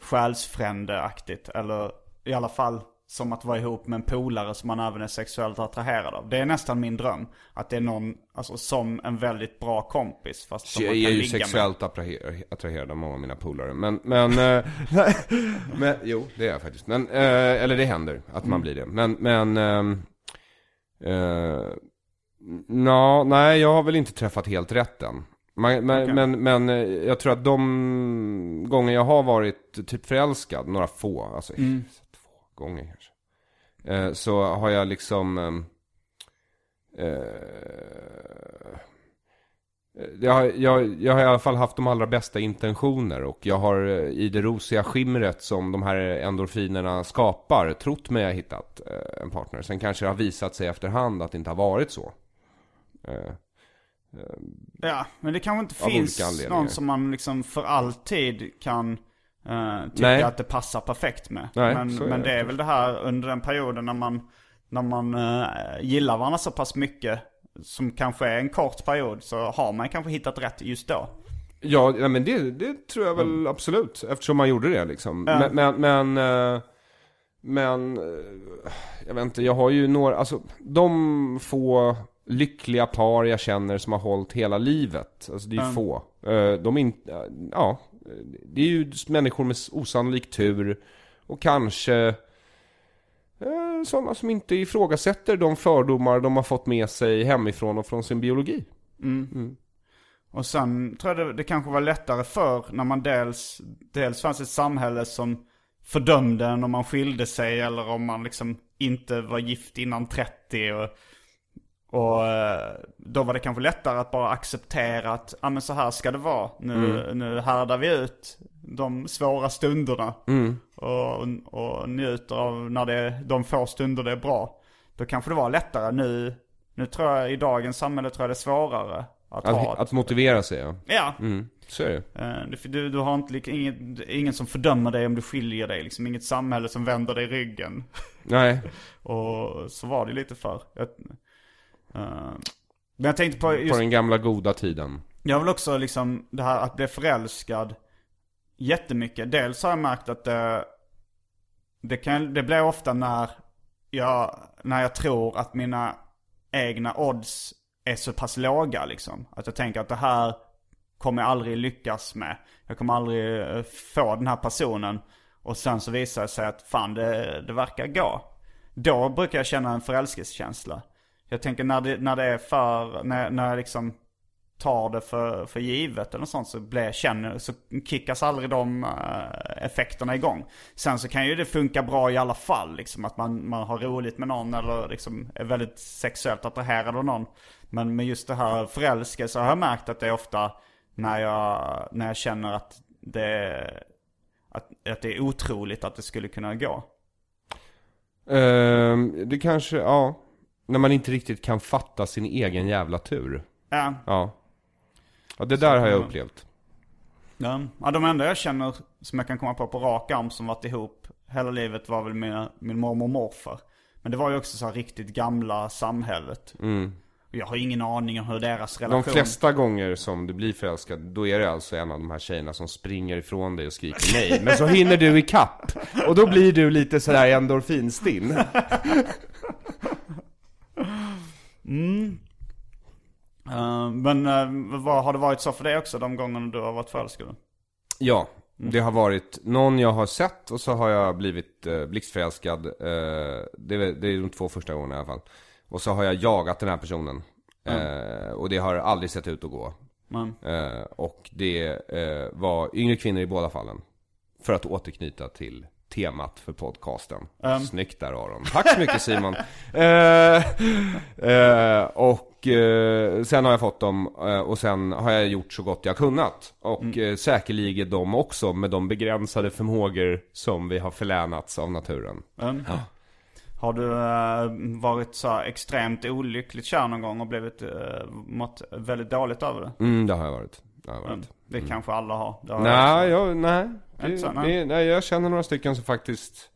[SPEAKER 3] själsfrändeaktigt. Eller i alla fall som att vara ihop med en polare som man även är sexuellt attraherad av. Det är nästan min dröm. Att det är någon, alltså som en väldigt bra kompis. Fast som
[SPEAKER 4] Jag
[SPEAKER 3] man
[SPEAKER 4] är
[SPEAKER 3] kan
[SPEAKER 4] ju
[SPEAKER 3] ligga med.
[SPEAKER 4] sexuellt attraher- attraherad av många av mina polare. Men, men, eh, men, jo det är jag faktiskt. Men, eh, eller det händer att man blir det. Men, men, ehm, eh, nå, nej jag har väl inte träffat helt rätt än. Man, men,
[SPEAKER 3] Okej.
[SPEAKER 4] men, men eh, jag tror att de gånger jag har varit typ förälskad, några få, alltså två gånger kanske. Eh, så har jag liksom ehm, eh, jag, har- jag, jag har i alla fall haft de allra bästa intentioner och jag har eh, i det rosiga skimret som de här endorfinerna skapar trott mig ha hittat eh, en partner. Sen kanske det har visat sig efterhand att det inte har varit så. Eh,
[SPEAKER 3] Ja, men det kanske inte finns någon som man liksom för alltid kan eh, tycka
[SPEAKER 4] Nej.
[SPEAKER 3] att det passar perfekt med.
[SPEAKER 4] Nej,
[SPEAKER 3] men men
[SPEAKER 4] det
[SPEAKER 3] det är väl det här under den perioden när man, när man eh, gillar varandra så pass mycket, som kanske är en kort period, så har man kanske hittat rätt just då.
[SPEAKER 4] Ja, ja men det, det tror jag väl absolut. Eftersom man gjorde det liksom. Men, men, men, eh, men, eh, jag vet inte, jag har ju några, alltså de få lyckliga par jag känner som har hållit hela livet. Alltså det är ju få. Eh, De är inte, ja, det är ju människor med osannolik tur. Och kanske sådana som inte ifrågasätter de fördomar de har fått med sig hemifrån och från sin biologi.
[SPEAKER 3] Och sen tror jag det, det kanske var lättare för när man dels, dels fanns ett samhälle som fördömde en om man skilde sig eller om man liksom inte var gift innan 30 och, och eh, då var det kanske lättare att bara acceptera att, ja men så här ska det vara. Nu, nu härdar vi ut de svåra stunderna. Och, och njuter av när det, de få stunder det är bra. Då kanske det var lättare. Nu, nu tror jag i dagens samhälle tror jag det är svårare att, ha
[SPEAKER 4] Att, att motivera sig ja.
[SPEAKER 3] Ja.
[SPEAKER 4] Mm, så är det.
[SPEAKER 3] Eh, du- Du, har inte, ingen, ingen som fördömer dig om du skiljer dig. Liksom inget samhälle som vänder dig ryggen.
[SPEAKER 4] Nej,
[SPEAKER 3] Och så var det lite för. Jag, eh, men jag tänkte på just,
[SPEAKER 4] på den gamla goda tiden.
[SPEAKER 3] jag vill också liksom det här att bli förälskad jättemycket. Dels har jag märkt att det, det, kan, det blir ofta när jag, när jag tror att mina egna odds är så pass låga liksom. Att jag tänker att det här kommer jag aldrig lyckas med. Jag kommer aldrig eh, få den här personen. Och sen så visar det sig att fan det, det verkar gå. Då brukar jag känna en förälskelsekänsla. Jag tänker när det, när det är för, när, när jag liksom tar det för, för givet eller något sånt så blir, känner, så kickas aldrig de eh, effekterna igång. Sen så kan ju det funka bra i alla fall liksom att man, man har roligt med någon eller liksom är väldigt sexuellt attraherad av någon. Men med just det här förälskelse har jag märkt att det är ofta när jag, när jag känner att det, att, att det är otroligt att det skulle kunna gå.
[SPEAKER 4] Ehm, det kanske, ja. När man inte riktigt kan fatta sin egen jävla tur.
[SPEAKER 3] Ja,
[SPEAKER 4] Ja. Ja, det där har jag upplevt.
[SPEAKER 3] Ja, ja de enda jag känner som jag kan komma på på rak arm som varit ihop hela livet var väl mina, min mormor och morfar. Men det var ju också så här riktigt gamla samhället. Och jag har ingen aning om hur deras
[SPEAKER 4] De
[SPEAKER 3] relation...
[SPEAKER 4] flesta gånger som du blir förälskad, då är det alltså en av de här tjejerna som springer ifrån dig och skriker nej. Men så hinner du i kapp Och då blir du lite sådär endorfinstinn.
[SPEAKER 3] Eh, men eh, vad, har det varit så för dig också de gångerna du har varit förälskad?
[SPEAKER 4] Ja, det har varit någon jag har sett och så har jag blivit eh, blixtförälskad. Eh, det, är, det är de två första gångerna i alla fall. Och så har jag jagat den här personen. Eh, och det har aldrig sett ut att gå. Eh, och det var yngre kvinnor i båda fallen. För att återknyta till temat för podcasten. Snyggt där Aron. Tack så mycket Simon. eh, eh, och eh, sen har jag fått dem eh, och sen har jag gjort så gott jag kunnat. Och eh, säkerligen de också med de begränsade förmågor som vi har förlänats av naturen.
[SPEAKER 3] mm. Har du eh, varit så extremt olyckligt kär någon gång och blivit, mått väldigt dåligt över det?
[SPEAKER 4] Mm, det har jag varit. Det jag varit.
[SPEAKER 3] Det kanske alla har. Det har
[SPEAKER 4] Nej, jag, nej.
[SPEAKER 3] Inte så,
[SPEAKER 4] Det,
[SPEAKER 3] nej.
[SPEAKER 4] det, nej. Jag känner några stycken som faktiskt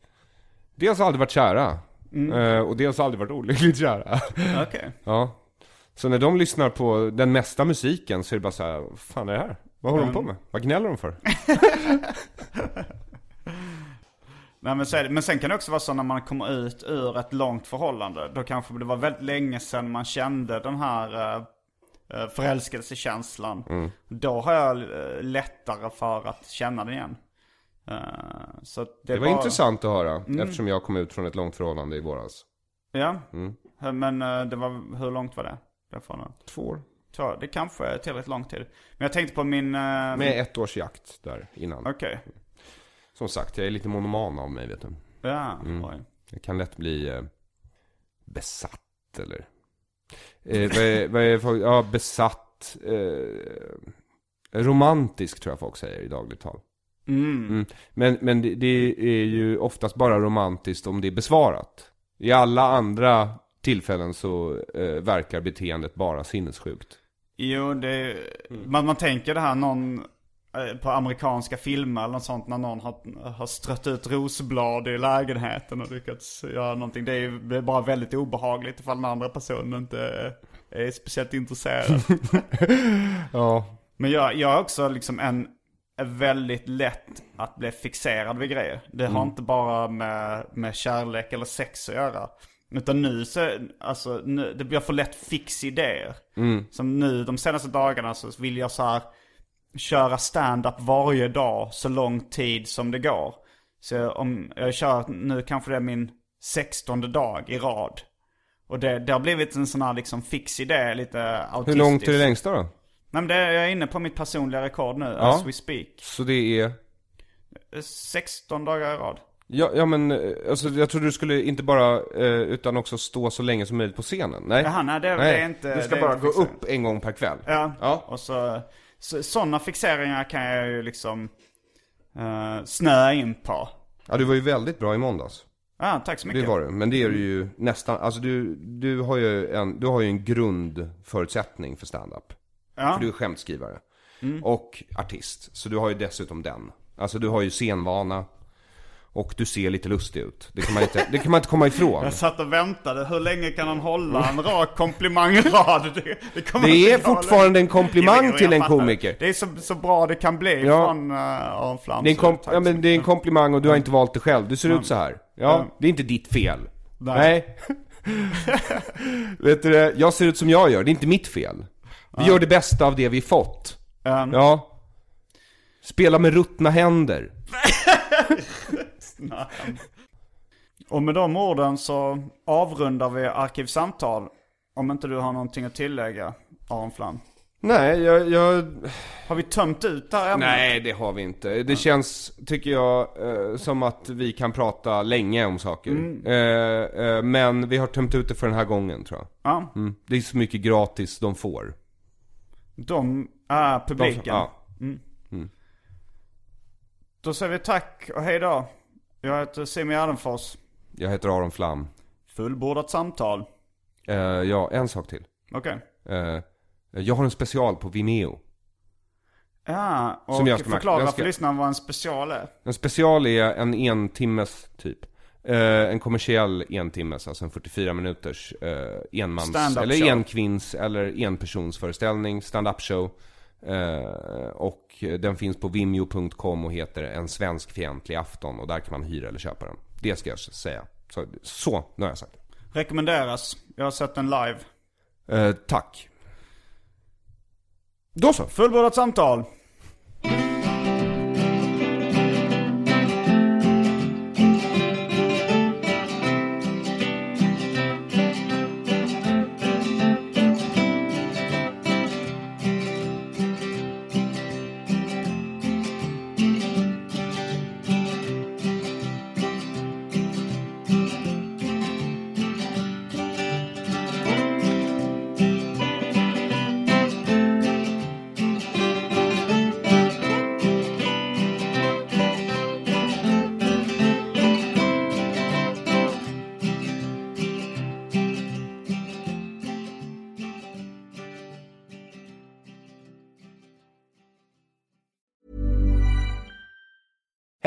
[SPEAKER 4] Dels har aldrig varit kära Eh, och dels aldrig varit olyckligt kära.
[SPEAKER 3] Okej.
[SPEAKER 4] ja. Så när de lyssnar på den mesta musiken så är det bara så här, vad fan är det här? Vad håller de på med? Vad gnäller de för?
[SPEAKER 3] Nej, men, så det, men sen kan det också vara så när man kommer ut ur ett långt förhållande. Då kanske det var väldigt länge sedan man kände den här uh, förälskelsekänslan.
[SPEAKER 4] Mm.
[SPEAKER 3] Då har jag eh, lättare för att känna den igen. Eh, så det,
[SPEAKER 4] Det var
[SPEAKER 3] bara-
[SPEAKER 4] intressant att höra, eftersom jag kom ut från ett långt förhållande i våras.
[SPEAKER 3] Ja,
[SPEAKER 4] Mm.
[SPEAKER 3] men eh, det var, hur långt var det? Därifrån?
[SPEAKER 4] Två år.
[SPEAKER 3] Så, det kanske är tillräckligt lång tid. Men jag tänkte på min...
[SPEAKER 4] Med ett års jakt där innan.
[SPEAKER 3] Okej.
[SPEAKER 4] Som sagt, jag är lite monoman av mig vet du.
[SPEAKER 3] Ja,
[SPEAKER 4] Mm.
[SPEAKER 3] oj.
[SPEAKER 4] Jag kan lätt bli eh, besatt eller... Eh, vad är, vad är, folk- ja, besatt. Eh, romantisk tror jag folk säger i dagligt tal.
[SPEAKER 3] Mm.
[SPEAKER 4] Mm. Men, men det, det är ju oftast bara romantiskt om det är besvarat. I alla andra tillfällen så eh, verkar beteendet bara sinnessjukt.
[SPEAKER 3] Jo, det...
[SPEAKER 4] Mm.
[SPEAKER 3] Man, man tänker det här någon... eh, På amerikanska filmer eller något sånt när någon har, har strött ut rosblad i lägenheten och lyckats göra någonting. Det är, ju- bara väldigt obehagligt ifall den andra personen inte är, speciellt intresserad.
[SPEAKER 4] Ja.
[SPEAKER 3] Men jag, jag är också liksom en, väldigt lätt att bli fixerad vid grejer. Det har
[SPEAKER 4] Mm.
[SPEAKER 3] inte bara med, med kärlek eller sex att göra. Utan nu så, alltså, nu, det blir för lätt fix idéer.
[SPEAKER 4] Mm.
[SPEAKER 3] Som nu de senaste dagarna så vill jag så här köra stand-up varje dag så lång tid som det går. Så om jag kör, nu kanske det är min sextonde dag i rad. Och det, det har blivit en sån här liksom fix idé, lite
[SPEAKER 4] Hur
[SPEAKER 3] autistisk.
[SPEAKER 4] långt är det längsta då?
[SPEAKER 3] Nej men det, jag är inne på mitt personliga rekord nu,
[SPEAKER 4] Ja.
[SPEAKER 3] as we speak.
[SPEAKER 4] Så det är...
[SPEAKER 3] 16 dagar i rad.
[SPEAKER 4] Ja, ja men eh, alltså, jag trodde du skulle inte bara, eh, utan också stå så länge som möjligt på scenen. Nej.
[SPEAKER 3] Jaha, nej, det- det är inte-
[SPEAKER 4] Du ska bara gå upp en gång per kväll.
[SPEAKER 3] Ja.
[SPEAKER 4] Ja.
[SPEAKER 3] Och så, sådana fixeringar kan jag ju liksom uh, snöa in på.
[SPEAKER 4] Ja, du var ju väldigt bra i måndags.
[SPEAKER 3] Ja, tack så mycket.
[SPEAKER 4] Det var du. Men det är du ju nästan, alltså du, du har ju en, du har ju en grundförutsättning för stand-up.
[SPEAKER 3] Ja.
[SPEAKER 4] För du är skämtskrivare. Och artist. Så du har ju dessutom den. Alltså du har ju scenvana. Och du ser lite lustig ut. Det kan man inte, det kan man inte komma ifrån.
[SPEAKER 3] Jag satt och väntade, hur länge kan han hålla en rak komplimangrad? Det, det,
[SPEAKER 4] Det är fortfarande en komplimang
[SPEAKER 3] Jo,
[SPEAKER 4] till en
[SPEAKER 3] fattar.
[SPEAKER 4] komiker.
[SPEAKER 3] Det är så, så bra det kan bli
[SPEAKER 4] Ja.
[SPEAKER 3] från uh, Aron Flam.
[SPEAKER 4] Det är, en kom- ja, men det är en komplimang och du har inte valt det själv. Du ser ut så här. Ja,
[SPEAKER 3] Ja.
[SPEAKER 4] det är inte ditt fel.
[SPEAKER 3] Nej.
[SPEAKER 4] Nej. Vet du det? Jag ser ut som jag gör, det är inte mitt fel. Vi gör det bästa av det vi fått.
[SPEAKER 3] Um,
[SPEAKER 4] Ja. Spela med ruttna händer.
[SPEAKER 3] Och med de orden så avrundar vi Arkivsamtal. Om inte du har någonting att tillägga, Aron Flam.
[SPEAKER 4] Nej, jag... jag...
[SPEAKER 3] Har vi tömt ut det här ämnet?
[SPEAKER 4] Nej, det har vi inte. Det känns, tycker jag, eh, som att vi kan prata länge om saker. Eh, eh, men vi har tömt ut det för den här gången, tror jag.
[SPEAKER 3] Ja,
[SPEAKER 4] Mm. Det är så mycket gratis de får.
[SPEAKER 3] de
[SPEAKER 4] De,
[SPEAKER 3] publiken.
[SPEAKER 4] ja.
[SPEAKER 3] Då säger vi tack och hej då. Jag heter Simon Gärdenfors.
[SPEAKER 4] Jag heter Aron Flam.
[SPEAKER 3] Fullbordat samtal.
[SPEAKER 4] Eh, ja, en sak till.
[SPEAKER 3] Okej.
[SPEAKER 4] Eh, jag har en special på Vimeo.
[SPEAKER 3] Ja, och
[SPEAKER 4] Som jag ska-
[SPEAKER 3] förklara
[SPEAKER 4] jag ska-
[SPEAKER 3] för lyssnaren vad en special är.
[SPEAKER 4] En special är en entimmes typ. Eh, en kommersiell entimmes, alltså en 44 minuters eh, enmans,
[SPEAKER 3] Stand-up
[SPEAKER 4] eller
[SPEAKER 3] show.
[SPEAKER 4] enkvinns, eller enpersonsföreställning, stand-up show. Eh, och den finns på vimeo.com och heter En svensk fientlig afton och där kan man hyra eller köpa den. Det ska jag säga. Så, så nu har jag sagt.
[SPEAKER 3] Rekommenderas. Jag har sett den live.
[SPEAKER 4] Eh, tack. Då så.
[SPEAKER 3] Fullbordat samtal.